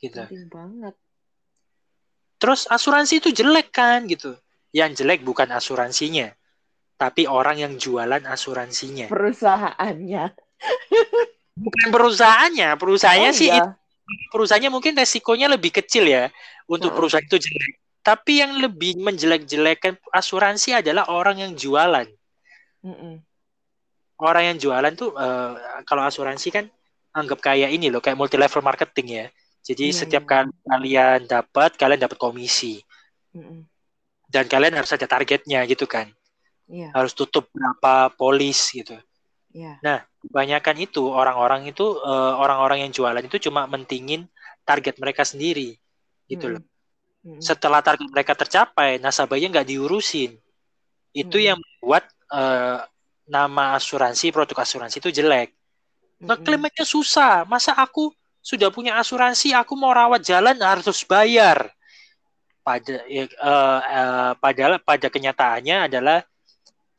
gitu. Penting banget. Terus asuransi itu jelek kan gitu. Yang jelek bukan asuransinya, tapi orang yang jualan asuransinya. Perusahaannya. Bukan perusahaannya, perusahaannya Oh, sih iya. Perusahaannya mungkin resikonya lebih kecil ya untuk Heeh. perusahaan itu jelek. Tapi yang lebih menjelek-jelekan asuransi adalah orang yang jualan. Orang yang jualan tuh eh, kalau asuransi kan anggap kayak ini loh, kayak multi level marketing ya. Jadi Iya, setiap iya. kali kalian dapat, kalian dapat komisi. Mm-mm. Dan kalian harus ada targetnya gitu kan. Iya, Harus tutup berapa polis gitu. Iya. Kebanyakan itu orang-orang itu eh, orang-orang yang jualan itu cuma mentingin target mereka sendiri gitu loh. Mm-mm. Mm-mm. Setelah target mereka tercapai, nasabahnya nggak diurusin. Itu Mm-mm. yang membuat eh, nama asuransi, produk asuransi itu jelek. Mm-mm. Ngeklaimnya susah. Masa aku sudah punya asuransi, aku mau rawat jalan harus bayar. Pada eh, eh, padahal pada kenyataannya adalah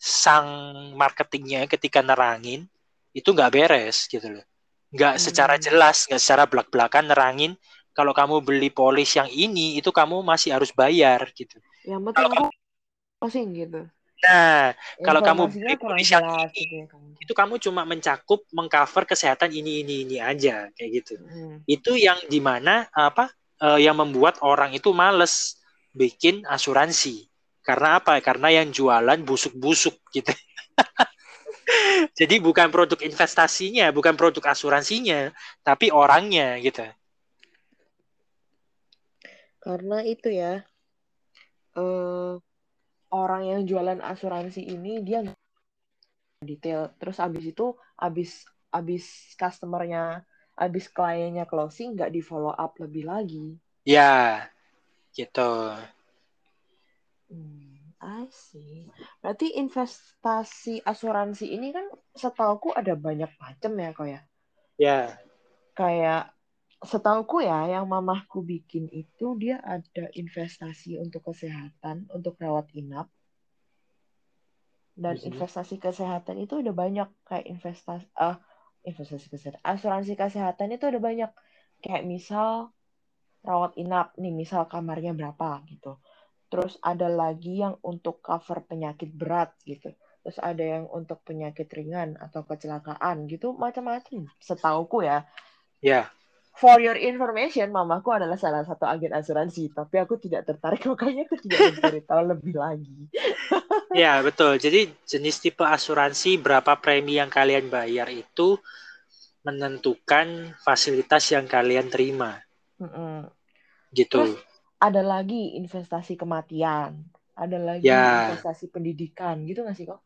sang marketingnya ketika nerangin itu nggak beres gitu loh. Nggak Hmm. secara jelas, nggak secara belak-belakan nerangin kalau kamu beli polis yang ini itu kamu masih harus bayar gitu. Yang penting Kalau aku closing gitu. Nah, Kalau kamu beli polis yang ini, gitu ya itu kamu cuma mencakup mengcover kesehatan ini ini ini aja kayak gitu. Mm. Itu yang di mana apa eh, yang membuat orang itu males bikin asuransi. Karena apa? Karena yang jualan busuk-busuk gitu. Jadi bukan produk investasinya, bukan produk asuransinya, tapi orangnya gitu. Karena itu ya, eh orang yang jualan asuransi ini dia detail. Terus abis itu, abis abis customernya, abis kliennya closing nggak di follow up lebih lagi. Ya, gitu. Hmm, I see. Berarti investasi asuransi ini kan setauku ada banyak macam ya kok ya. Ya, Kayak setauku ya yang mamahku bikin itu dia ada investasi untuk kesehatan, untuk rawat inap. Dan investasi kesehatan itu udah banyak kayak investasi ah investasi kesehatan, asuransi kesehatan itu ada banyak. Kayak misal rawat inap nih, misal kamarnya berapa gitu. Terus ada lagi yang untuk cover penyakit berat gitu. Terus ada yang untuk penyakit ringan atau kecelakaan gitu, macam-macam. Setauku ya. ya. For your information, mamaku adalah salah satu agen asuransi, tapi aku tidak tertarik, makanya aku tidak mencari tahu lebih lagi. Ya, betul. Jadi jenis tipe asuransi berapa premi yang kalian bayar itu menentukan fasilitas yang kalian terima, Mm-mm. gitu. Terus ada lagi investasi kematian, ada lagi Ya. investasi pendidikan, gitu nggak sih kok?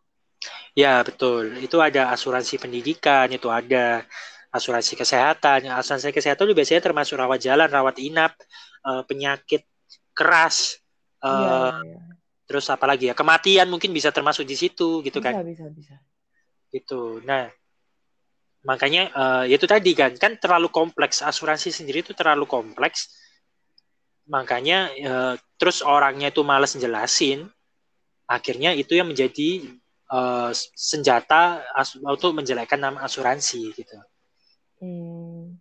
Ya, betul. Itu ada asuransi pendidikan, itu ada asuransi kesehatan. Asuransi kesehatan itu biasanya termasuk rawat jalan, rawat inap, eh, penyakit keras, eh, Iya, iya. terus apa lagi ya? Kematian mungkin bisa termasuk di situ, gitu Bisa, kan? bisa, bisa. Gitu. Nah, makanya eh, itu tadi kan, kan terlalu kompleks. Asuransi sendiri itu terlalu kompleks. Makanya eh, terus orangnya itu males jelasin. Akhirnya itu yang menjadi eh, senjata as- untuk menjelekkan nama asuransi gitu. Hmm,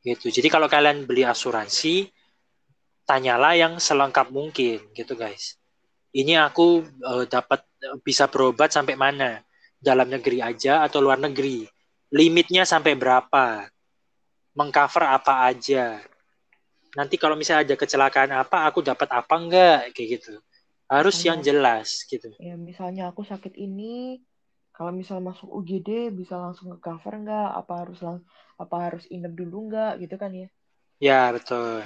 Gitu. Jadi kalau kalian beli asuransi, tanyalah yang selengkap mungkin gitu guys. Ini aku eh, dapat bisa berobat sampai mana? Dalam negeri aja atau luar negeri? Limitnya sampai berapa? Mengcover apa aja? Nanti kalau misalnya ada kecelakaan apa, aku dapat apa enggak? Kayak gitu. Harus Sama. yang jelas gitu. ya misalnya aku sakit ini, kalau misal masuk UGD bisa langsung ke cover nggak? Apa harus lang apa harus inap dulu nggak? Gitu kan ya? Ya, betul.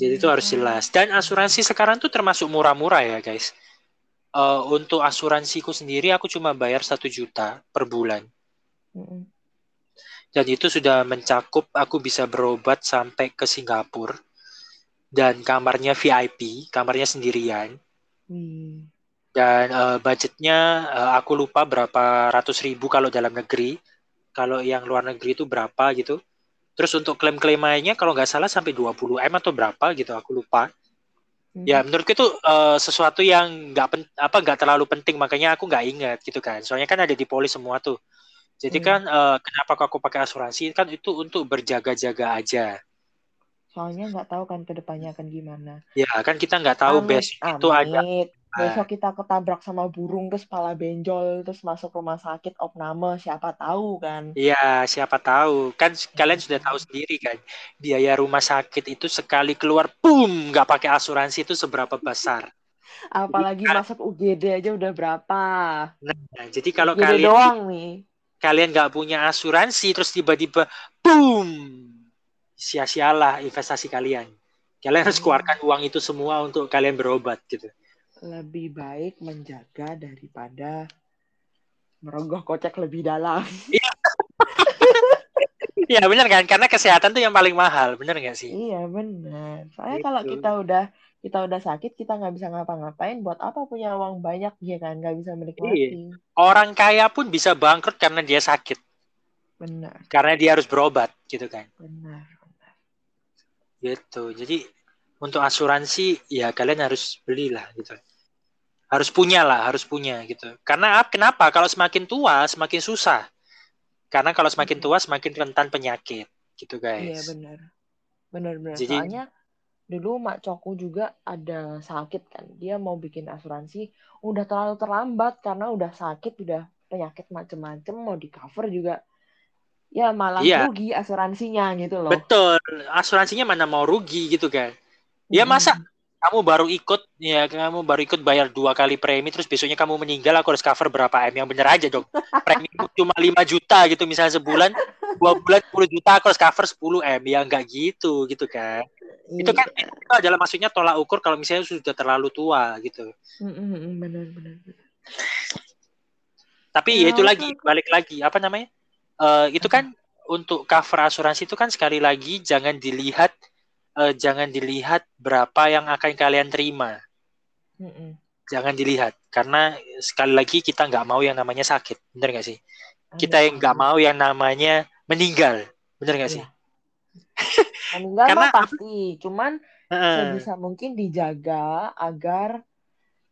Jadi itu harus Hmm, jelas. Dan asuransi sekarang tuh termasuk murah-murah ya, guys. Eh, untuk asuransiku sendiri aku cuma bayar satu juta per bulan. mm-mm. Dan itu sudah mencakup aku bisa berobat sampai ke Singapura. Dan kamarnya VIP, kamarnya sendirian. Wih. Dan eh, budgetnya eh, aku lupa berapa ratus ribu kalau dalam negeri. Kalau yang luar negeri itu berapa gitu. Terus untuk klaim-klaim lainnya kalau nggak salah sampai 20 M atau berapa gitu, aku lupa. Ya, Mhm. menurutku itu eh, sesuatu yang nggak apa nggak terlalu penting, makanya aku nggak ingat gitu kan. Soalnya kan ada di polis semua tuh. Jadi Hmm. kan eh, kenapa kok aku pakai asuransi kan itu untuk berjaga-jaga aja. Soalnya nggak tahu kan ke depannya akan gimana. Ya kan kita nggak tahu Amit, besok itu ada. amit. Besok kita ketabrak sama burung terus kepala benjol terus masuk rumah sakit opname siapa tahu kan. Ya siapa tahu kan kalian sudah tahu sendiri kan biaya rumah sakit itu sekali keluar, boom nggak pakai asuransi itu seberapa besar. Apalagi masuk UGD aja udah berapa. Nah, jadi kalau UGD kalian doang nih. Kalian nggak punya asuransi terus tiba-tiba boom sia-sialah investasi kalian kalian harus Hmm. keluarkan uang itu semua untuk kalian berobat gitu Lebih baik menjaga daripada merogoh kocek lebih dalam. Iya benar kan karena kesehatan tuh yang paling mahal benar nggak sih Iya benar. Soalnya Gitu. kalau kita udah kita udah sakit kita nggak bisa ngapa-ngapain. Buat apa punya uang banyak ya kan? Nggak bisa menikmati. orang kaya pun bisa bangkrut karena dia sakit. Benar, karena dia harus berobat gitu kan? Benar, benar. gitu. Jadi untuk asuransi ya kalian harus belilah gitu. Harus punya lah harus punya gitu. Karena ap- kenapa? Kalau semakin tua semakin susah. Karena kalau semakin tua semakin rentan penyakit gitu Iya guys. benar, benar, benar. Jadi- Soalnya dulu mak cokku juga ada sakit kan. Dia mau bikin asuransi, udah terlalu terlambat karena udah sakit, udah penyakit macem-macem mau di cover juga. Ya malah Iya. rugi asuransinya gitu loh. betul asuransinya mana mau rugi gitu kan ya Mm-mm. masa kamu baru ikut ya kamu baru ikut bayar dua kali premi terus besoknya kamu meninggal aku harus cover berapa m? Yang bener aja dong. Premi cuma 5 juta gitu misalnya sebulan dua bulan 10 juta aku harus cover 10 m. Ya nggak gitu gitu kan. Itu kan Iya. itu adalah maksudnya tolak ukur kalau misalnya sudah terlalu tua gitu. Mm-mm, mm-mm, benar, benar, benar. tapi Ya, ya itu lagi balik lagi apa namanya? Eh, itu kan untuk cover asuransi itu kan sekali lagi jangan dilihat eh, jangan dilihat berapa yang akan kalian terima Mm-mm. jangan dilihat karena sekali lagi kita nggak mau yang namanya sakit bener nggak sih kita yang nggak mau yang namanya meninggal bener nggak sih Iya. Meninggal Karena mah pasti, cuman sebisa mungkin dijaga agar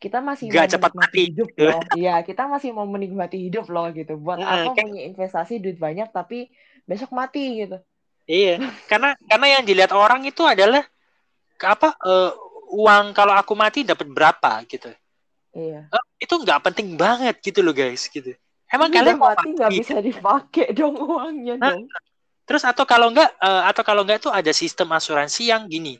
kita masih Nggak mau cepat mati, hidup loh. Iya, kita masih mau menikmati hidup loh gitu. Buat Heeh, apa kayak- punya investasi duit banyak tapi besok mati gitu. Iya karena karena yang dilihat orang itu adalah apa eh, uang kalau aku mati dapat berapa gitu Iya. Eh, itu nggak penting banget gitu loh guys gitu emang Ini kalian mati nggak bisa dipakai dong uangnya Hah? dong. Terus atau kalau enggak eh, atau kalau enggak tuh ada sistem asuransi yang gini.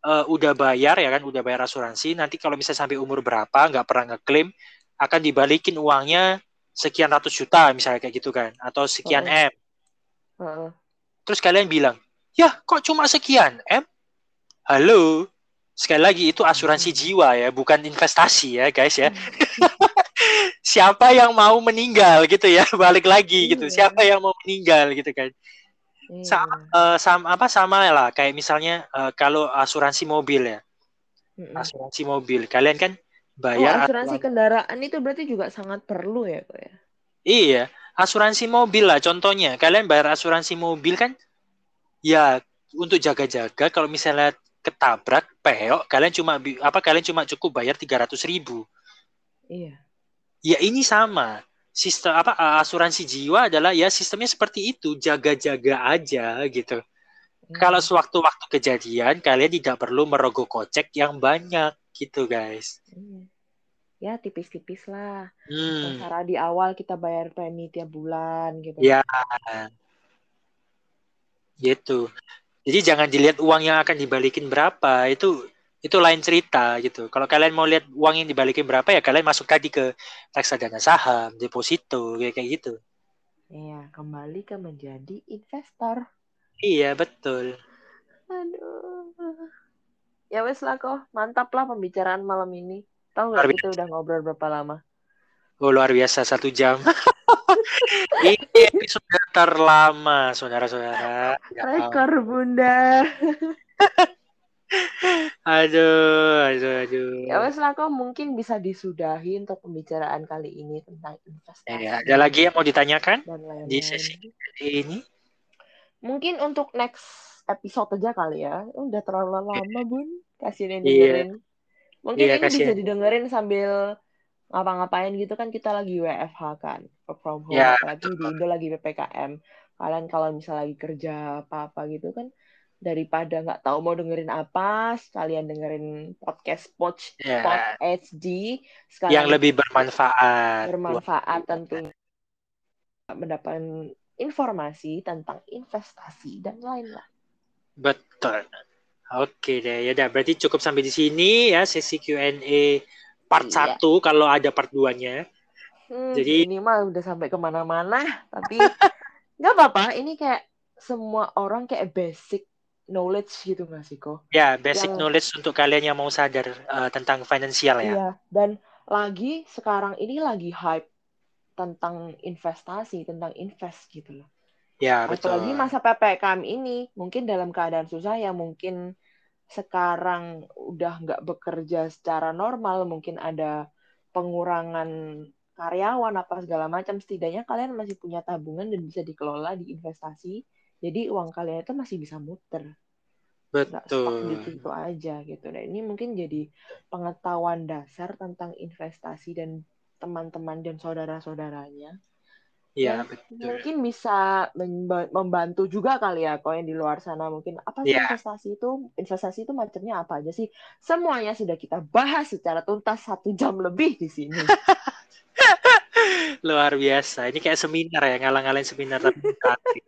eh, udah bayar ya kan, udah bayar asuransi, nanti kalau misalnya sampai umur berapa nggak pernah ngeklaim akan dibalikin uangnya sekian ratus juta misalnya kayak gitu kan atau sekian Heeh. M. Heeh. Terus kalian bilang, "Ya, kok cuma sekian M?" Halo. Sekali lagi itu asuransi jiwa ya, bukan investasi ya, guys ya. Siapa yang mau meninggal gitu ya, balik lagi gitu. Iya. Siapa yang mau meninggal gitu kan. Iya. Sama Eh, sama apa sama lah kayak misalnya eh, kalau asuransi mobil ya Mm-mm. asuransi mobil kalian kan Oh, bayar asuransi kendaraan itu berarti juga sangat perlu ya, kok ya. iya asuransi mobil lah contohnya. Kalian bayar asuransi mobil kan? Ya untuk jaga-jaga kalau misalnya ketabrak peok kalian cuma apa kalian cuma cukup bayar tiga ratus ribu. Iya. ya ini sama. Sistem apa asuransi jiwa adalah ya sistemnya seperti itu. Jaga-jaga aja gitu. Hmm. kalau sewaktu-waktu kejadian kalian tidak perlu merogoh kocek yang banyak gitu guys. Iya. Ya tipis-tipis lah. hmm. Cara di awal kita bayar premi tiap bulan gitu. Ya, gitu. Jadi jangan dilihat uang yang akan dibalikin berapa, itu itu lain cerita gitu. Kalau kalian mau lihat uang yang dibalikin berapa ya kalian masuk tadi ke reksadana saham, deposito kayak kayak gitu. Iya, kembali ke menjadi investor. Iya, betul. Aduh. Ya wes lah kok, mantap lah pembicaraan malam ini. Tahu nggak kita udah ngobrol berapa lama? Oh, luar biasa satu jam. Ini episode terlama, saudara-saudara. Ya. Rekor bunda. Aduh, aduh, aduh. Ya wes lah kok, mungkin bisa disudahi untuk pembicaraan kali ini tentang investasi. Ya, ada lagi yang mau ditanyakan di sesi ini? Mungkin untuk next episode aja kali ya. Udah terlalu lama bun, kasihin yang Iya. dengerin. Mungkin Iya, ini bisa didengerin sambil ngapa-ngapain gitu kan kita lagi WFH kan, work from home. Ya, Apalagi di Indo lagi PPKM. Kalian kalau misalnya lagi kerja apa-apa gitu kan, daripada nggak tahu mau dengerin apa, sekalian dengerin podcast Poch Ya. Pod HD, yang sekalian lebih bermanfaat. bermanfaat tentunya mendapatkan informasi tentang investasi dan lain-lain. Betul. Oke deh, ya udah berarti cukup sampai di sini ya sesi Q&A part Iya. 1 kalau ada part 2-nya. Hmm, Jadi- ini mah udah sampai ke mana-mana, tapi nggak apa-apa. Ini kayak semua orang kayak basic knowledge gitu sih kok? Ya, basic Yang- knowledge untuk kalian yang mau sadar eh, tentang finansial ya. Iya. Dan lagi sekarang ini lagi hype tentang investasi, tentang invest gitu loh. Ya, betul. Apalagi masa PPKM ini, mungkin dalam keadaan susah yang mungkin sekarang udah nggak bekerja secara normal, mungkin ada pengurangan karyawan apa segala macam, setidaknya kalian masih punya tabungan dan bisa dikelola di investasi. Jadi uang kalian itu masih bisa muter, nggak Betul. situ aja gitu. Nah ini mungkin jadi pengetahuan dasar tentang investasi dan teman-teman dan saudara-saudaranya Ya, Ya, betul. mungkin bisa memba- membantu juga kali ya kau yang di luar sana mungkin apa sih Iya. investasi itu investasi itu macamnya apa aja sih semuanya sudah kita bahas secara tuntas satu jam lebih di sini Luar biasa. Ini kayak seminar ya, ngalang-ngalain seminar tapi gratis.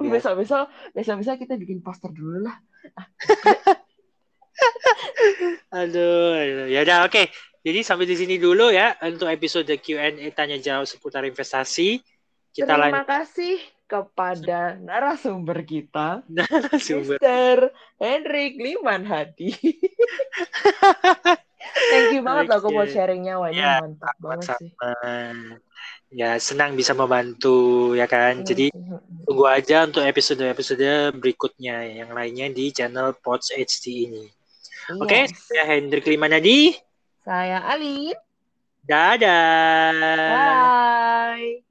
Ya. besok besok besok besok kita bikin poster dulu lah Aduh, aduh. ya udah oke. Jadi sampai di sini dulu ya untuk episode Q&A tanya jawab seputar investasi. Kita terima kasih kepada narasumber kita sumber. Mr. Hendrik Liman Hadi thank you banget loh buat Oke. sharingnya wah ini Ya, mantap banget sih sama. Ya, senang bisa membantu ya kan. Jadi Hmm. tunggu aja untuk episode-episode berikutnya yang lainnya di channel Pods HD ini. Oke, Yes. saya Hendrik Limanadi. Saya Ali Dadah. bye